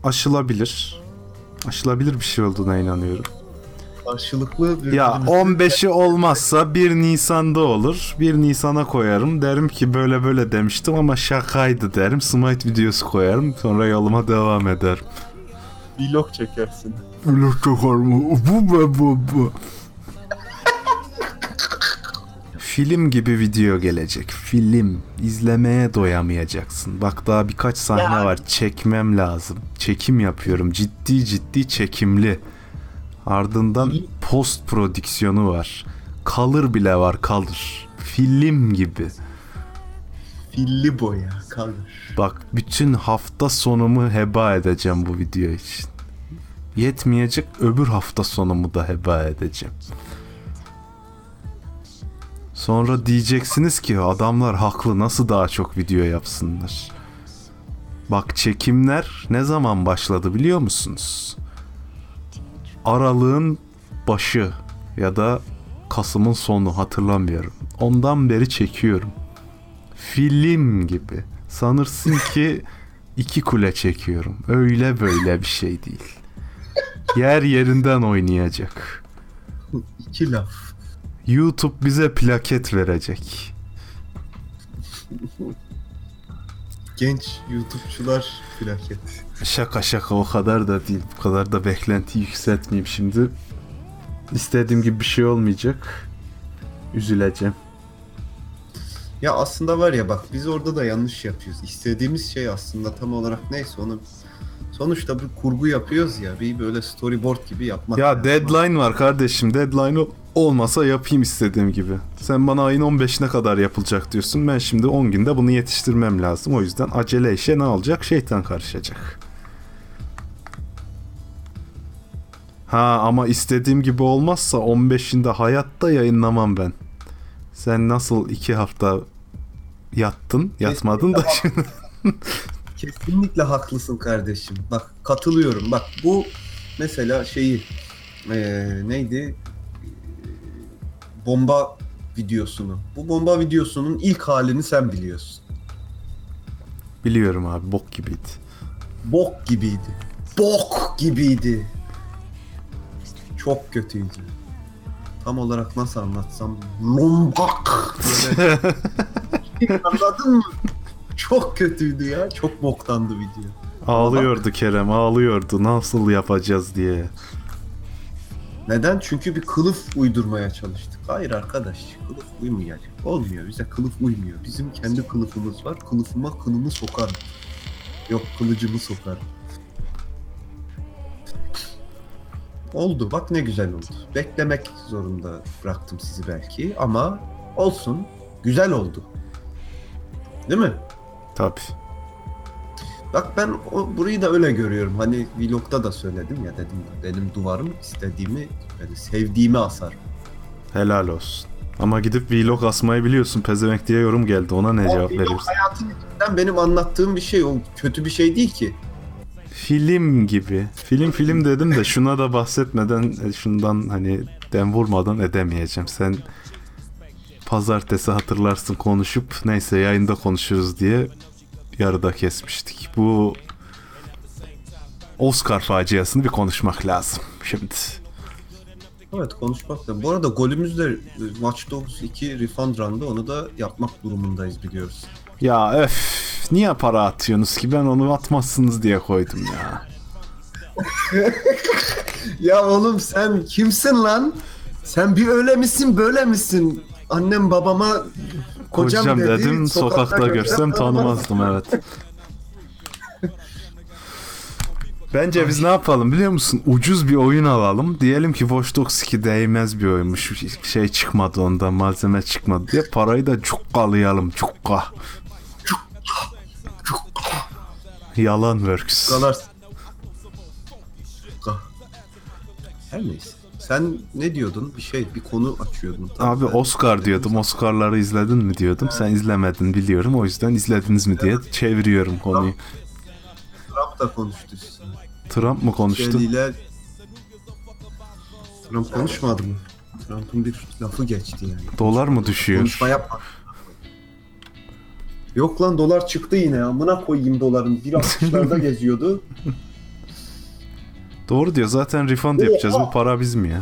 aşılabilir. Aşılabilir bir şey olduğuna inanıyorum. Karşılıklı Ya birbirimizi- 15'i olmazsa 1 Nisan'da olur. 1 Nisan'a koyarım. Derim ki böyle böyle demiştim ama şakaydı derim. Smite videosu koyarım. Sonra yoluma devam ederim. vlog çekersin. Vlog çeker mi? Bu bu bu bu. Film gibi video gelecek. Film. İzlemeye doyamayacaksın. Bak daha birkaç sahne var. Çekmem lazım. Çekim yapıyorum. Ciddi ciddi çekimli. Ardından post prodüksiyonu var. Kalır bile var kalır. Film gibi. Filli boya kalır. Bak bütün hafta sonumu heba edeceğim bu video için. Yetmeyecek öbür hafta sonumu da heba edeceğim. Sonra diyeceksiniz ki adamlar haklı nasıl daha çok video yapsınlar. Bak çekimler ne zaman başladı biliyor musunuz? Aralığın başı ya da Kasım'ın sonu hatırlamıyorum. Ondan beri çekiyorum film gibi. Sanırsın ki iki kule çekiyorum. Öyle böyle bir şey değil. Yer yerinden oynayacak. İki laf. YouTube bize plaket verecek. Genç YouTube'çular felaket. Şaka şaka o kadar da değil. Bu kadar da beklenti yükseltmeyeyim şimdi. İstediğim gibi bir şey olmayacak. Üzüleceğim. Ya aslında var ya bak biz orada da yanlış yapıyoruz. İstediğimiz şey aslında tam olarak neyse onu sonuçta bir kurgu yapıyoruz ya bir böyle storyboard gibi yapmak. Ya lazım. deadline var kardeşim. Deadline ol- olmasa yapayım istediğim gibi. Sen bana ayın 15'ine kadar yapılacak diyorsun. Ben şimdi 10 günde bunu yetiştirmem lazım. O yüzden acele işe ne olacak? Şeytan karışacak. Ha ama istediğim gibi olmazsa 15'inde hayatta yayınlamam ben. Sen nasıl iki hafta yattın, yatmadın da şimdi. Kesinlikle haklısın kardeşim. Bak katılıyorum. Bak bu mesela şeyi eee, neydi? Bomba videosunu. Bu bomba videosunun ilk halini sen biliyorsun. Biliyorum abi bok gibiydi. Bok gibiydi. Bok gibiydi. Çok kötüydü. Tam olarak nasıl anlatsam? Lombak. Böyle. Anladın mı? Çok kötüydü ya. Çok boktandı video. Ağlıyordu Kerem ağlıyordu nasıl yapacağız diye. Neden? Çünkü bir kılıf uydurmaya çalıştık. Hayır arkadaş, kılıf uymayacak. Olmuyor, bize kılıf uymuyor. Bizim kendi kılıfımız var. Kılıfıma kılımı sokarım. Yok, kılıcımı sokarım. Oldu, bak ne güzel oldu. Beklemek zorunda bıraktım sizi belki ama olsun, güzel oldu. Değil mi? Tabi. Bak ben o, burayı da öyle görüyorum. Hani vlogda da söyledim ya dedim benim duvarım istediğimi, yani sevdiğimi asar. Helal olsun. Ama gidip vlog asmayı biliyorsun pezevenk diye yorum geldi ona ne cevap Vlog verirsin? Hayatın içinden benim anlattığım bir şey. O kötü bir şey değil ki. Film gibi. Film film dedim de şuna da bahsetmeden e, şundan hani den vurmadan edemeyeceğim. Sen pazartesi hatırlarsın konuşup neyse yayında konuşuruz diye yarıda kesmiştik. Bu Oscar faciasını bir konuşmak lazım şimdi. Evet konuşmak da. Bu arada golümüz de Watch Dogs 2 Refund Run'da onu da yapmak durumundayız biliyoruz. Ya öf niye para atıyorsunuz ki ben onu atmazsınız diye koydum ya. Ya oğlum sen kimsin lan? Sen bir öyle misin böyle misin? Annem babama kocam, Kocam dedi, dedim sokakta görsem tanımazdım evet. Bence biz ne yapalım biliyor musun? Ucuz bir oyun alalım. Diyelim ki Watch Dogs 2 değmez bir oyunmuş. Hiçbir şey çıkmadı ondan, malzeme çıkmadı diye parayı da cukkalayalım. Cukka. Yalan works. kadar. Her neyse. Sen ne diyordun? Bir şey, bir konu açıyordun. Tamam, Abi ben- Oscar diyordum. Oscar'ları izledin mi diyordum. Sen izlemedin biliyorum. O yüzden izlediniz mi diye çeviriyorum konuyu. Trump da konuştu üstüne. Trump mı konuştu? Şeyliyle... Trump konuşmadı mı? Trump'ın bir lafı geçti yani. Dolar mı düşüyor? Konuşma yapma. Yok lan dolar çıktı yine. Amına koyayım doların. Bir altmışlarda geziyordu. Doğru diyor. Zaten refund yapacağız. Bu para biz mi ya?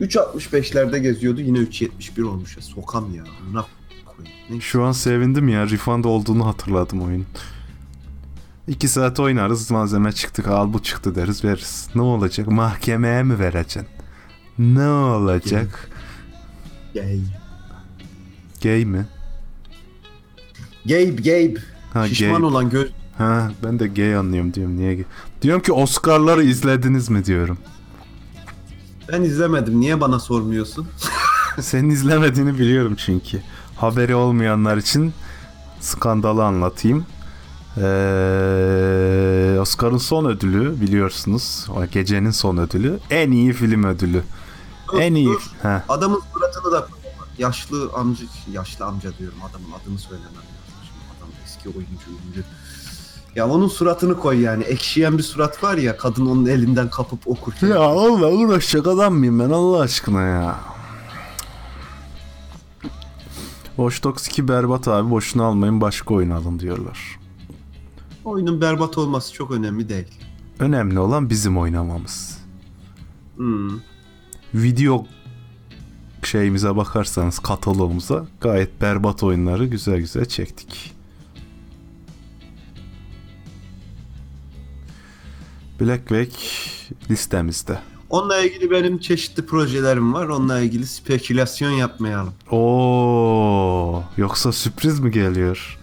3.65'lerde geziyordu. Yine 3.71 olmuş ya. Sokam ya. Amına koyayım. Şu an sevindim ya. Refund olduğunu hatırladım oyun. 2 saat oynarız. Malzeme çıktık. Al bu çıktı deriz veririz. Ne olacak? Mahkemeye mi vereceksin? Ne olacak? Gay. Gay mi? Gabe, Gabe. Ha Şişman gay. olan göz. Ha ben de gay anlıyorum diyorum. Niye gay? Diyorum ki Oscar'ları izlediniz mi diyorum. Ben izlemedim. Niye bana sormuyorsun? Senin izlemediğini biliyorum çünkü. Haberi olmayanlar için skandalı anlatayım. Ee, Oscar'ın son ödülü biliyorsunuz. O gecenin son ödülü. En iyi film ödülü. Dur, En iyi. dur. Ha. Adamın suratını da yaşlı amca yaşlı amca diyorum adamın adını söylemem lazım. Şimdi adam eski oyuncu ünlü. Ya onun suratını koy yani. Ekşiyen bir surat var ya kadın onun elinden kapıp okurken. Ya Allah uğraşacak adam mıyım ben Allah aşkına ya. Watch Dogs 2 berbat abi boşuna almayın başka oyun alın diyorlar. Oyunun berbat olması çok önemli değil. Önemli olan bizim oynamamız. Hmm. Video şeyimize bakarsanız kataloğumuza gayet berbat oyunları güzel güzel çektik. Black Wake listemizde. Onunla ilgili benim çeşitli projelerim var. Onunla ilgili spekülasyon yapmayalım. Oo, yoksa sürpriz mi geliyor?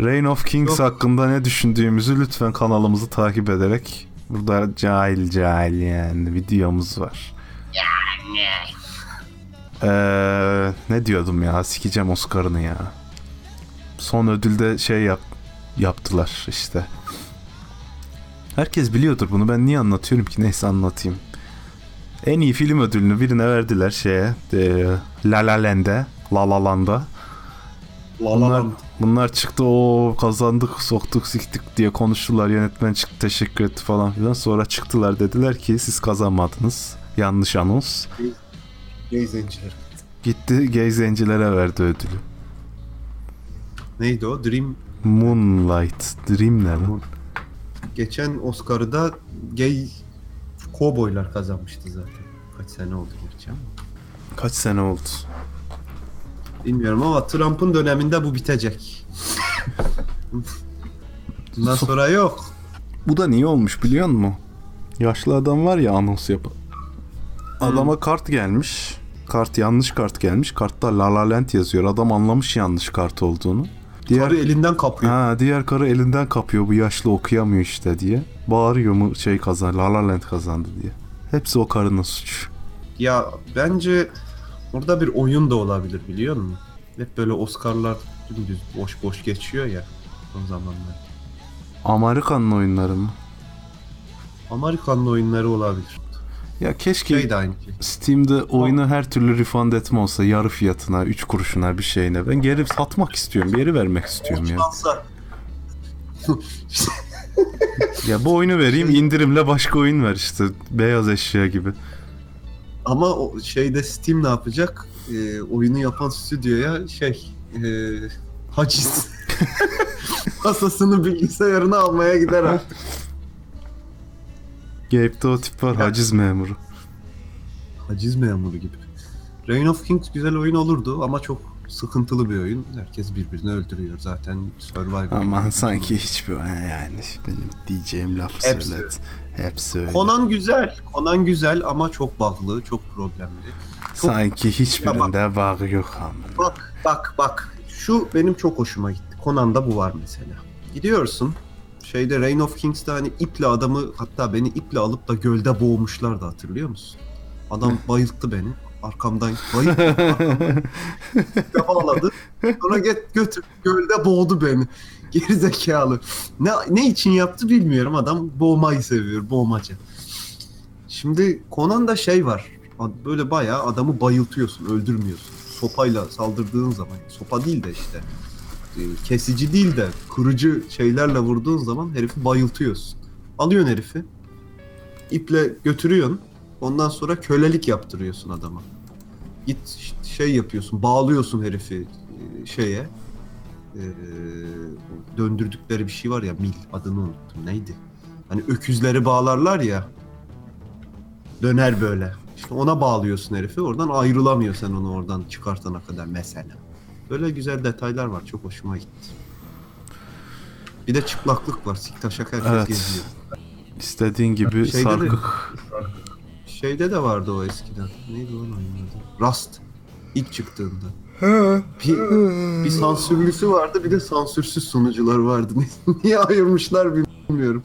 Reign of Kings Yok. hakkında ne düşündüğümüzü lütfen kanalımızı takip ederek burada cahil cahil yani videomuz var. Ee, ne diyordum ya sikeceğim Oscar'ını ya. Son ödülde şey yap yaptılar işte. Herkes biliyordur bunu ben niye anlatıyorum ki neyse anlatayım. En iyi film ödülünü birine verdiler şeye e, La La Land'e La La Land'a. Bunlar, bunlar çıktı o kazandık soktuk siktik diye konuştular yönetmen çıktı teşekkür etti falan filan sonra çıktılar dediler ki siz kazanmadınız yanlış anons Gay zenciler. Gitti gay zencilere verdi ödülü. Neydi o? Dream Moonlight. Dream ne lan? Geçen Oscar'ı da gay kovboylar kazanmıştı zaten. Kaç sene oldu gerçi ama. Kaç sene oldu? Bilmiyorum ama Trump'ın döneminde bu bitecek. Bundan sonra yok. Bu da niye olmuş biliyor musun? Yaşlı adam var ya anons yapan. Adama kart gelmiş. Kart yanlış kart gelmiş. Kartta La La Land yazıyor. Adam anlamış yanlış kart olduğunu. Diğer Karı elinden kapıyor. Ha diğer karı elinden kapıyor bu yaşlı okuyamıyor işte diye. Bağırıyor mu şey kazan La La Land kazandı diye. Hepsi o karının suçu. Ya bence orada bir oyun da olabilir biliyor musun? Hep böyle Oscar'lar dümdüz boş boş geçiyor ya o zamanlar. Amerikan'ın oyunları mı? Amerikanlı oyunları olabilir. Ya keşke Şey de aynı şey. Steam'de oyunu her türlü refund etme olsa yarı fiyatına, 3 kuruşuna bir şeyine. Ben geri satmak istiyorum, geri vermek istiyorum ya. Ya bu oyunu vereyim indirimle başka oyun ver işte. Beyaz eşya gibi. Ama o şeyde Steam ne yapacak? Ee, oyunu yapan stüdyoya şey e, haciz kasasını bilgisayarını almaya gider artık. Gabe'de o tip var haciz memuru. Haciz memuru gibi. Reign of Kings güzel oyun olurdu ama çok sıkıntılı bir oyun. Herkes birbirini öldürüyor zaten. Survivor. Aman sanki hiçbir yani benim diyeceğim laf Hepsi. söylet. Hepsi öyle. Conan güzel. Conan güzel ama çok bug'lı, çok problemli. Sanki hiçbirinde bağı yok ama. Bak bak bak. Şu benim çok hoşuma gitti. Conan'da bu var mesela. Gidiyorsun. Şeyde Reign of Kings'te hani iple adamı hatta beni iple alıp da gölde boğmuşlardı hatırlıyor musun? Adam bayılttı beni. Arkamdan bayılttı. arkamdan bağladı. Sonra get götür gölde boğdu beni. Geri zekalı. Ne, ne için yaptı bilmiyorum. Adam boğmayı seviyor. Boğmaca. Şimdi Conan'da şey var. Böyle bayağı adamı bayıltıyorsun. Öldürmüyorsun. Sopayla saldırdığın zaman. Sopa değil de işte. E, Kesici değil de kırıcı şeylerle vurduğun zaman herifi bayıltıyorsun. Alıyorsun herifi. iple götürüyorsun. Ondan sonra kölelik yaptırıyorsun adama. Git şey yapıyorsun. Bağlıyorsun herifi e, şeye. e, döndürdükleri bir şey var ya mil adını unuttum. Neydi? Hani öküzleri bağlarlar ya. Döner böyle. İşte ona bağlıyorsun herifi. Oradan ayrılamıyor sen onu oradan çıkartana kadar mesela. Böyle güzel detaylar var. Çok hoşuma gitti. Bir de çıplaklık var. Siktaşak herkes Evet. geziyor. İstediğin gibi Şeyde de- sarkık. Şeyde de vardı o eskiden. Neydi onun oyunun adı? Rust. İlk çıktığında. Bir, bir sansürlüsü vardı bir de sansürsüz sunucuları vardı. Niye ayırmışlar bilmiyorum.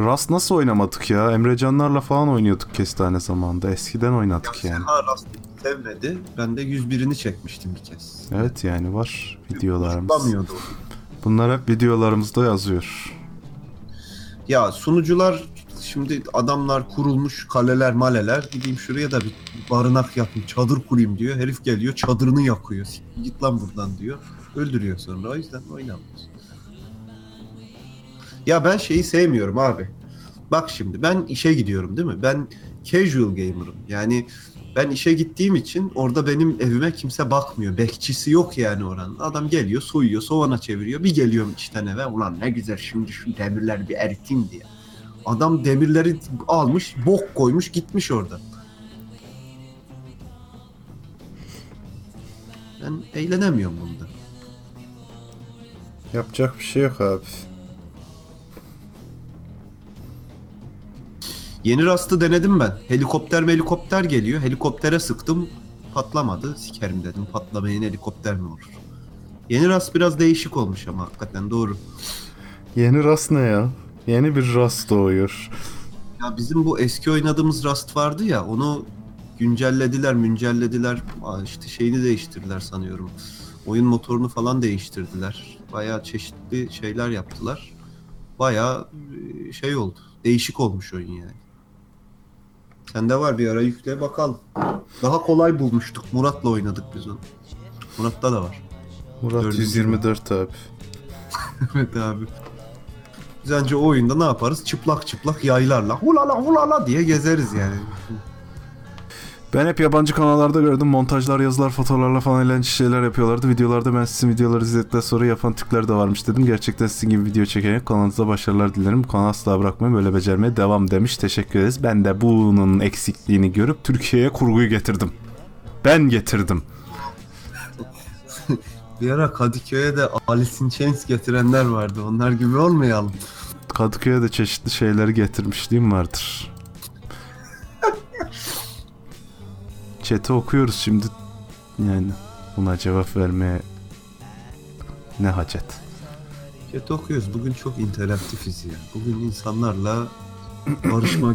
Rust nasıl oynamadık ya? Emrecanlarla falan oynuyorduk kestane zamanında. Eskiden oynadık yani. Seha Rust'ı sevmedi. Ben de 101'ini çekmiştim bir kez. Evet yani var videolarımız. Tutamıyordu o. Bunlar hep videolarımızda yazıyor. Ya sunucular şimdi adamlar kurulmuş kaleler maleler gideyim şuraya da bir barınak yapayım çadır kurayım diyor. Herif geliyor çadırını yakıyor. "Siktir Git lan buradan diyor. Öldürüyor sonra o yüzden oynamıyoruz. Ya ben şeyi sevmiyorum abi. Bak şimdi ben işe gidiyorum değil mi? Ben casual gamer'ım. Yani ben işe gittiğim için orada benim evime kimse bakmıyor. Bekçisi yok yani oranın. Adam geliyor soyuyor sovana çeviriyor. Bir geliyorum içten eve ulan ne güzel şimdi şu demirleri bir eriteyim diye. Adam demirleri almış bok koymuş gitmiş orada. Ben eğlenemiyorum bunda. Yapacak bir şey yok abi. Yeni rastı denedim ben. Helikopter helikopter geliyor. Helikoptere sıktım. Patlamadı. Sikerim dedim. Patlamayın helikopter mi olur? Yeni rast biraz değişik olmuş ama hakikaten doğru. Yeni Rust ne ya? Yeni bir Rust doğuyor. Ya bizim bu eski oynadığımız rast vardı ya onu güncellediler, müncellediler. Aa, işte şeyini değiştirdiler sanıyorum. Oyun motorunu falan değiştirdiler. Bayağı çeşitli şeyler yaptılar. Bayağı e, şey oldu. Değişik olmuş oyun yani. Sende var bir ara yükle bakalım. Daha kolay bulmuştuk. Murat'la oynadık biz onu. Murat'ta da var. Murat Dördüncü 124 abi. evet abi. Biz önce o oyunda ne yaparız? Çıplak çıplak yaylarla hulala hulala diye gezeriz yani. Ben hep yabancı kanallarda gördüm. Montajlar, yazılar, fotoğraflarla falan eğlenceli şeyler yapıyorlardı. Videolarda ben sizin videoları izledikten sonra yapan tipler de varmış dedim. Gerçekten sizin gibi video çeken kanalınıza başarılar dilerim. Bu kanalı asla bırakmayın. Böyle becermeye devam demiş. Teşekkür ederiz. Ben de bunun eksikliğini görüp Türkiye'ye kurguyu getirdim. Ben getirdim. Bir ara Kadıköy'e de Alice in Chains getirenler vardı. Onlar gibi olmayalım. Kadıköy'e de çeşitli şeyleri getirmişliğim vardır. Chat'i okuyoruz şimdi. Yani buna cevap vermeye ne hacet. Chat okuyoruz. Bugün çok interaktifiz ya. Bugün insanlarla barışma.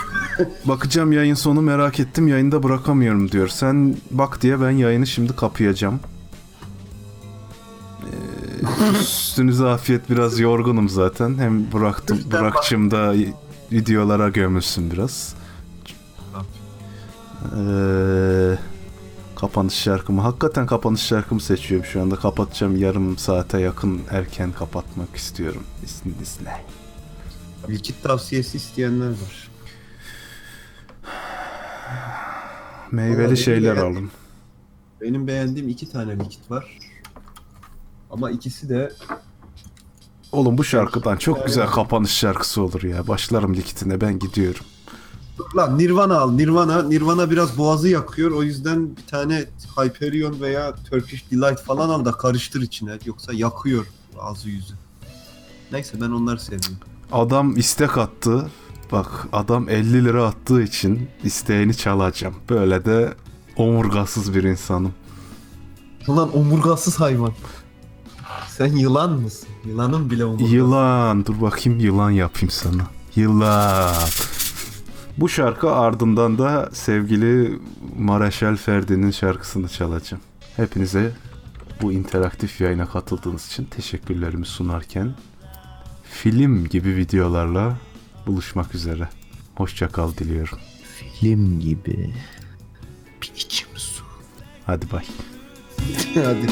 Bakacağım yayın sonu merak ettim yayında bırakamıyorum diyor. Sen bak diye ben yayını şimdi kapayacağım. Ee, üstünüze afiyet biraz yorgunum zaten. Hem bıraktım. Burak'cığım da videolara gömülsün biraz. Ee, kapanış şarkımı. Hakikaten kapanış şarkımı seçiyorum şu anda. Kapatacağım yarım saate yakın erken kapatmak istiyorum. İzninizle. Likit tavsiyesi isteyenler var. Meyveli Vallahi şeyler beğendim. alın. Benim beğendiğim iki tane likit var. Ama ikisi de Oğlum bu şarkıdan çok Evet. güzel kapanış şarkısı olur ya. Başlarım likitine ben gidiyorum. Lan Nirvana al. Nirvana Nirvana biraz boğazı yakıyor. O yüzden bir tane Hyperion veya Turkish Delight falan al da karıştır içine. Yoksa yakıyor ağzı yüzü. Neyse ben onları seviyorum. Adam istek attı. Bak adam 50 lira attığı için isteğini çalacağım. Böyle de omurgasız bir insanım. Ulan omurgasız hayvan. Sen yılan mısın? Yılanın bile omurgası. Yılan. Dur bakayım yılan yapayım sana. Yılan. Bu şarkı ardından da sevgili Maraşel Ferdi'nin şarkısını çalacağım. Hepinize bu interaktif yayına katıldığınız için teşekkürlerimi sunarken film gibi videolarla buluşmak üzere. Hoşçakal diliyorum. Film gibi bir içim su. Hadi bay. hadi.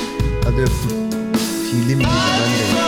Hadi öptüm. Film gibi ben de.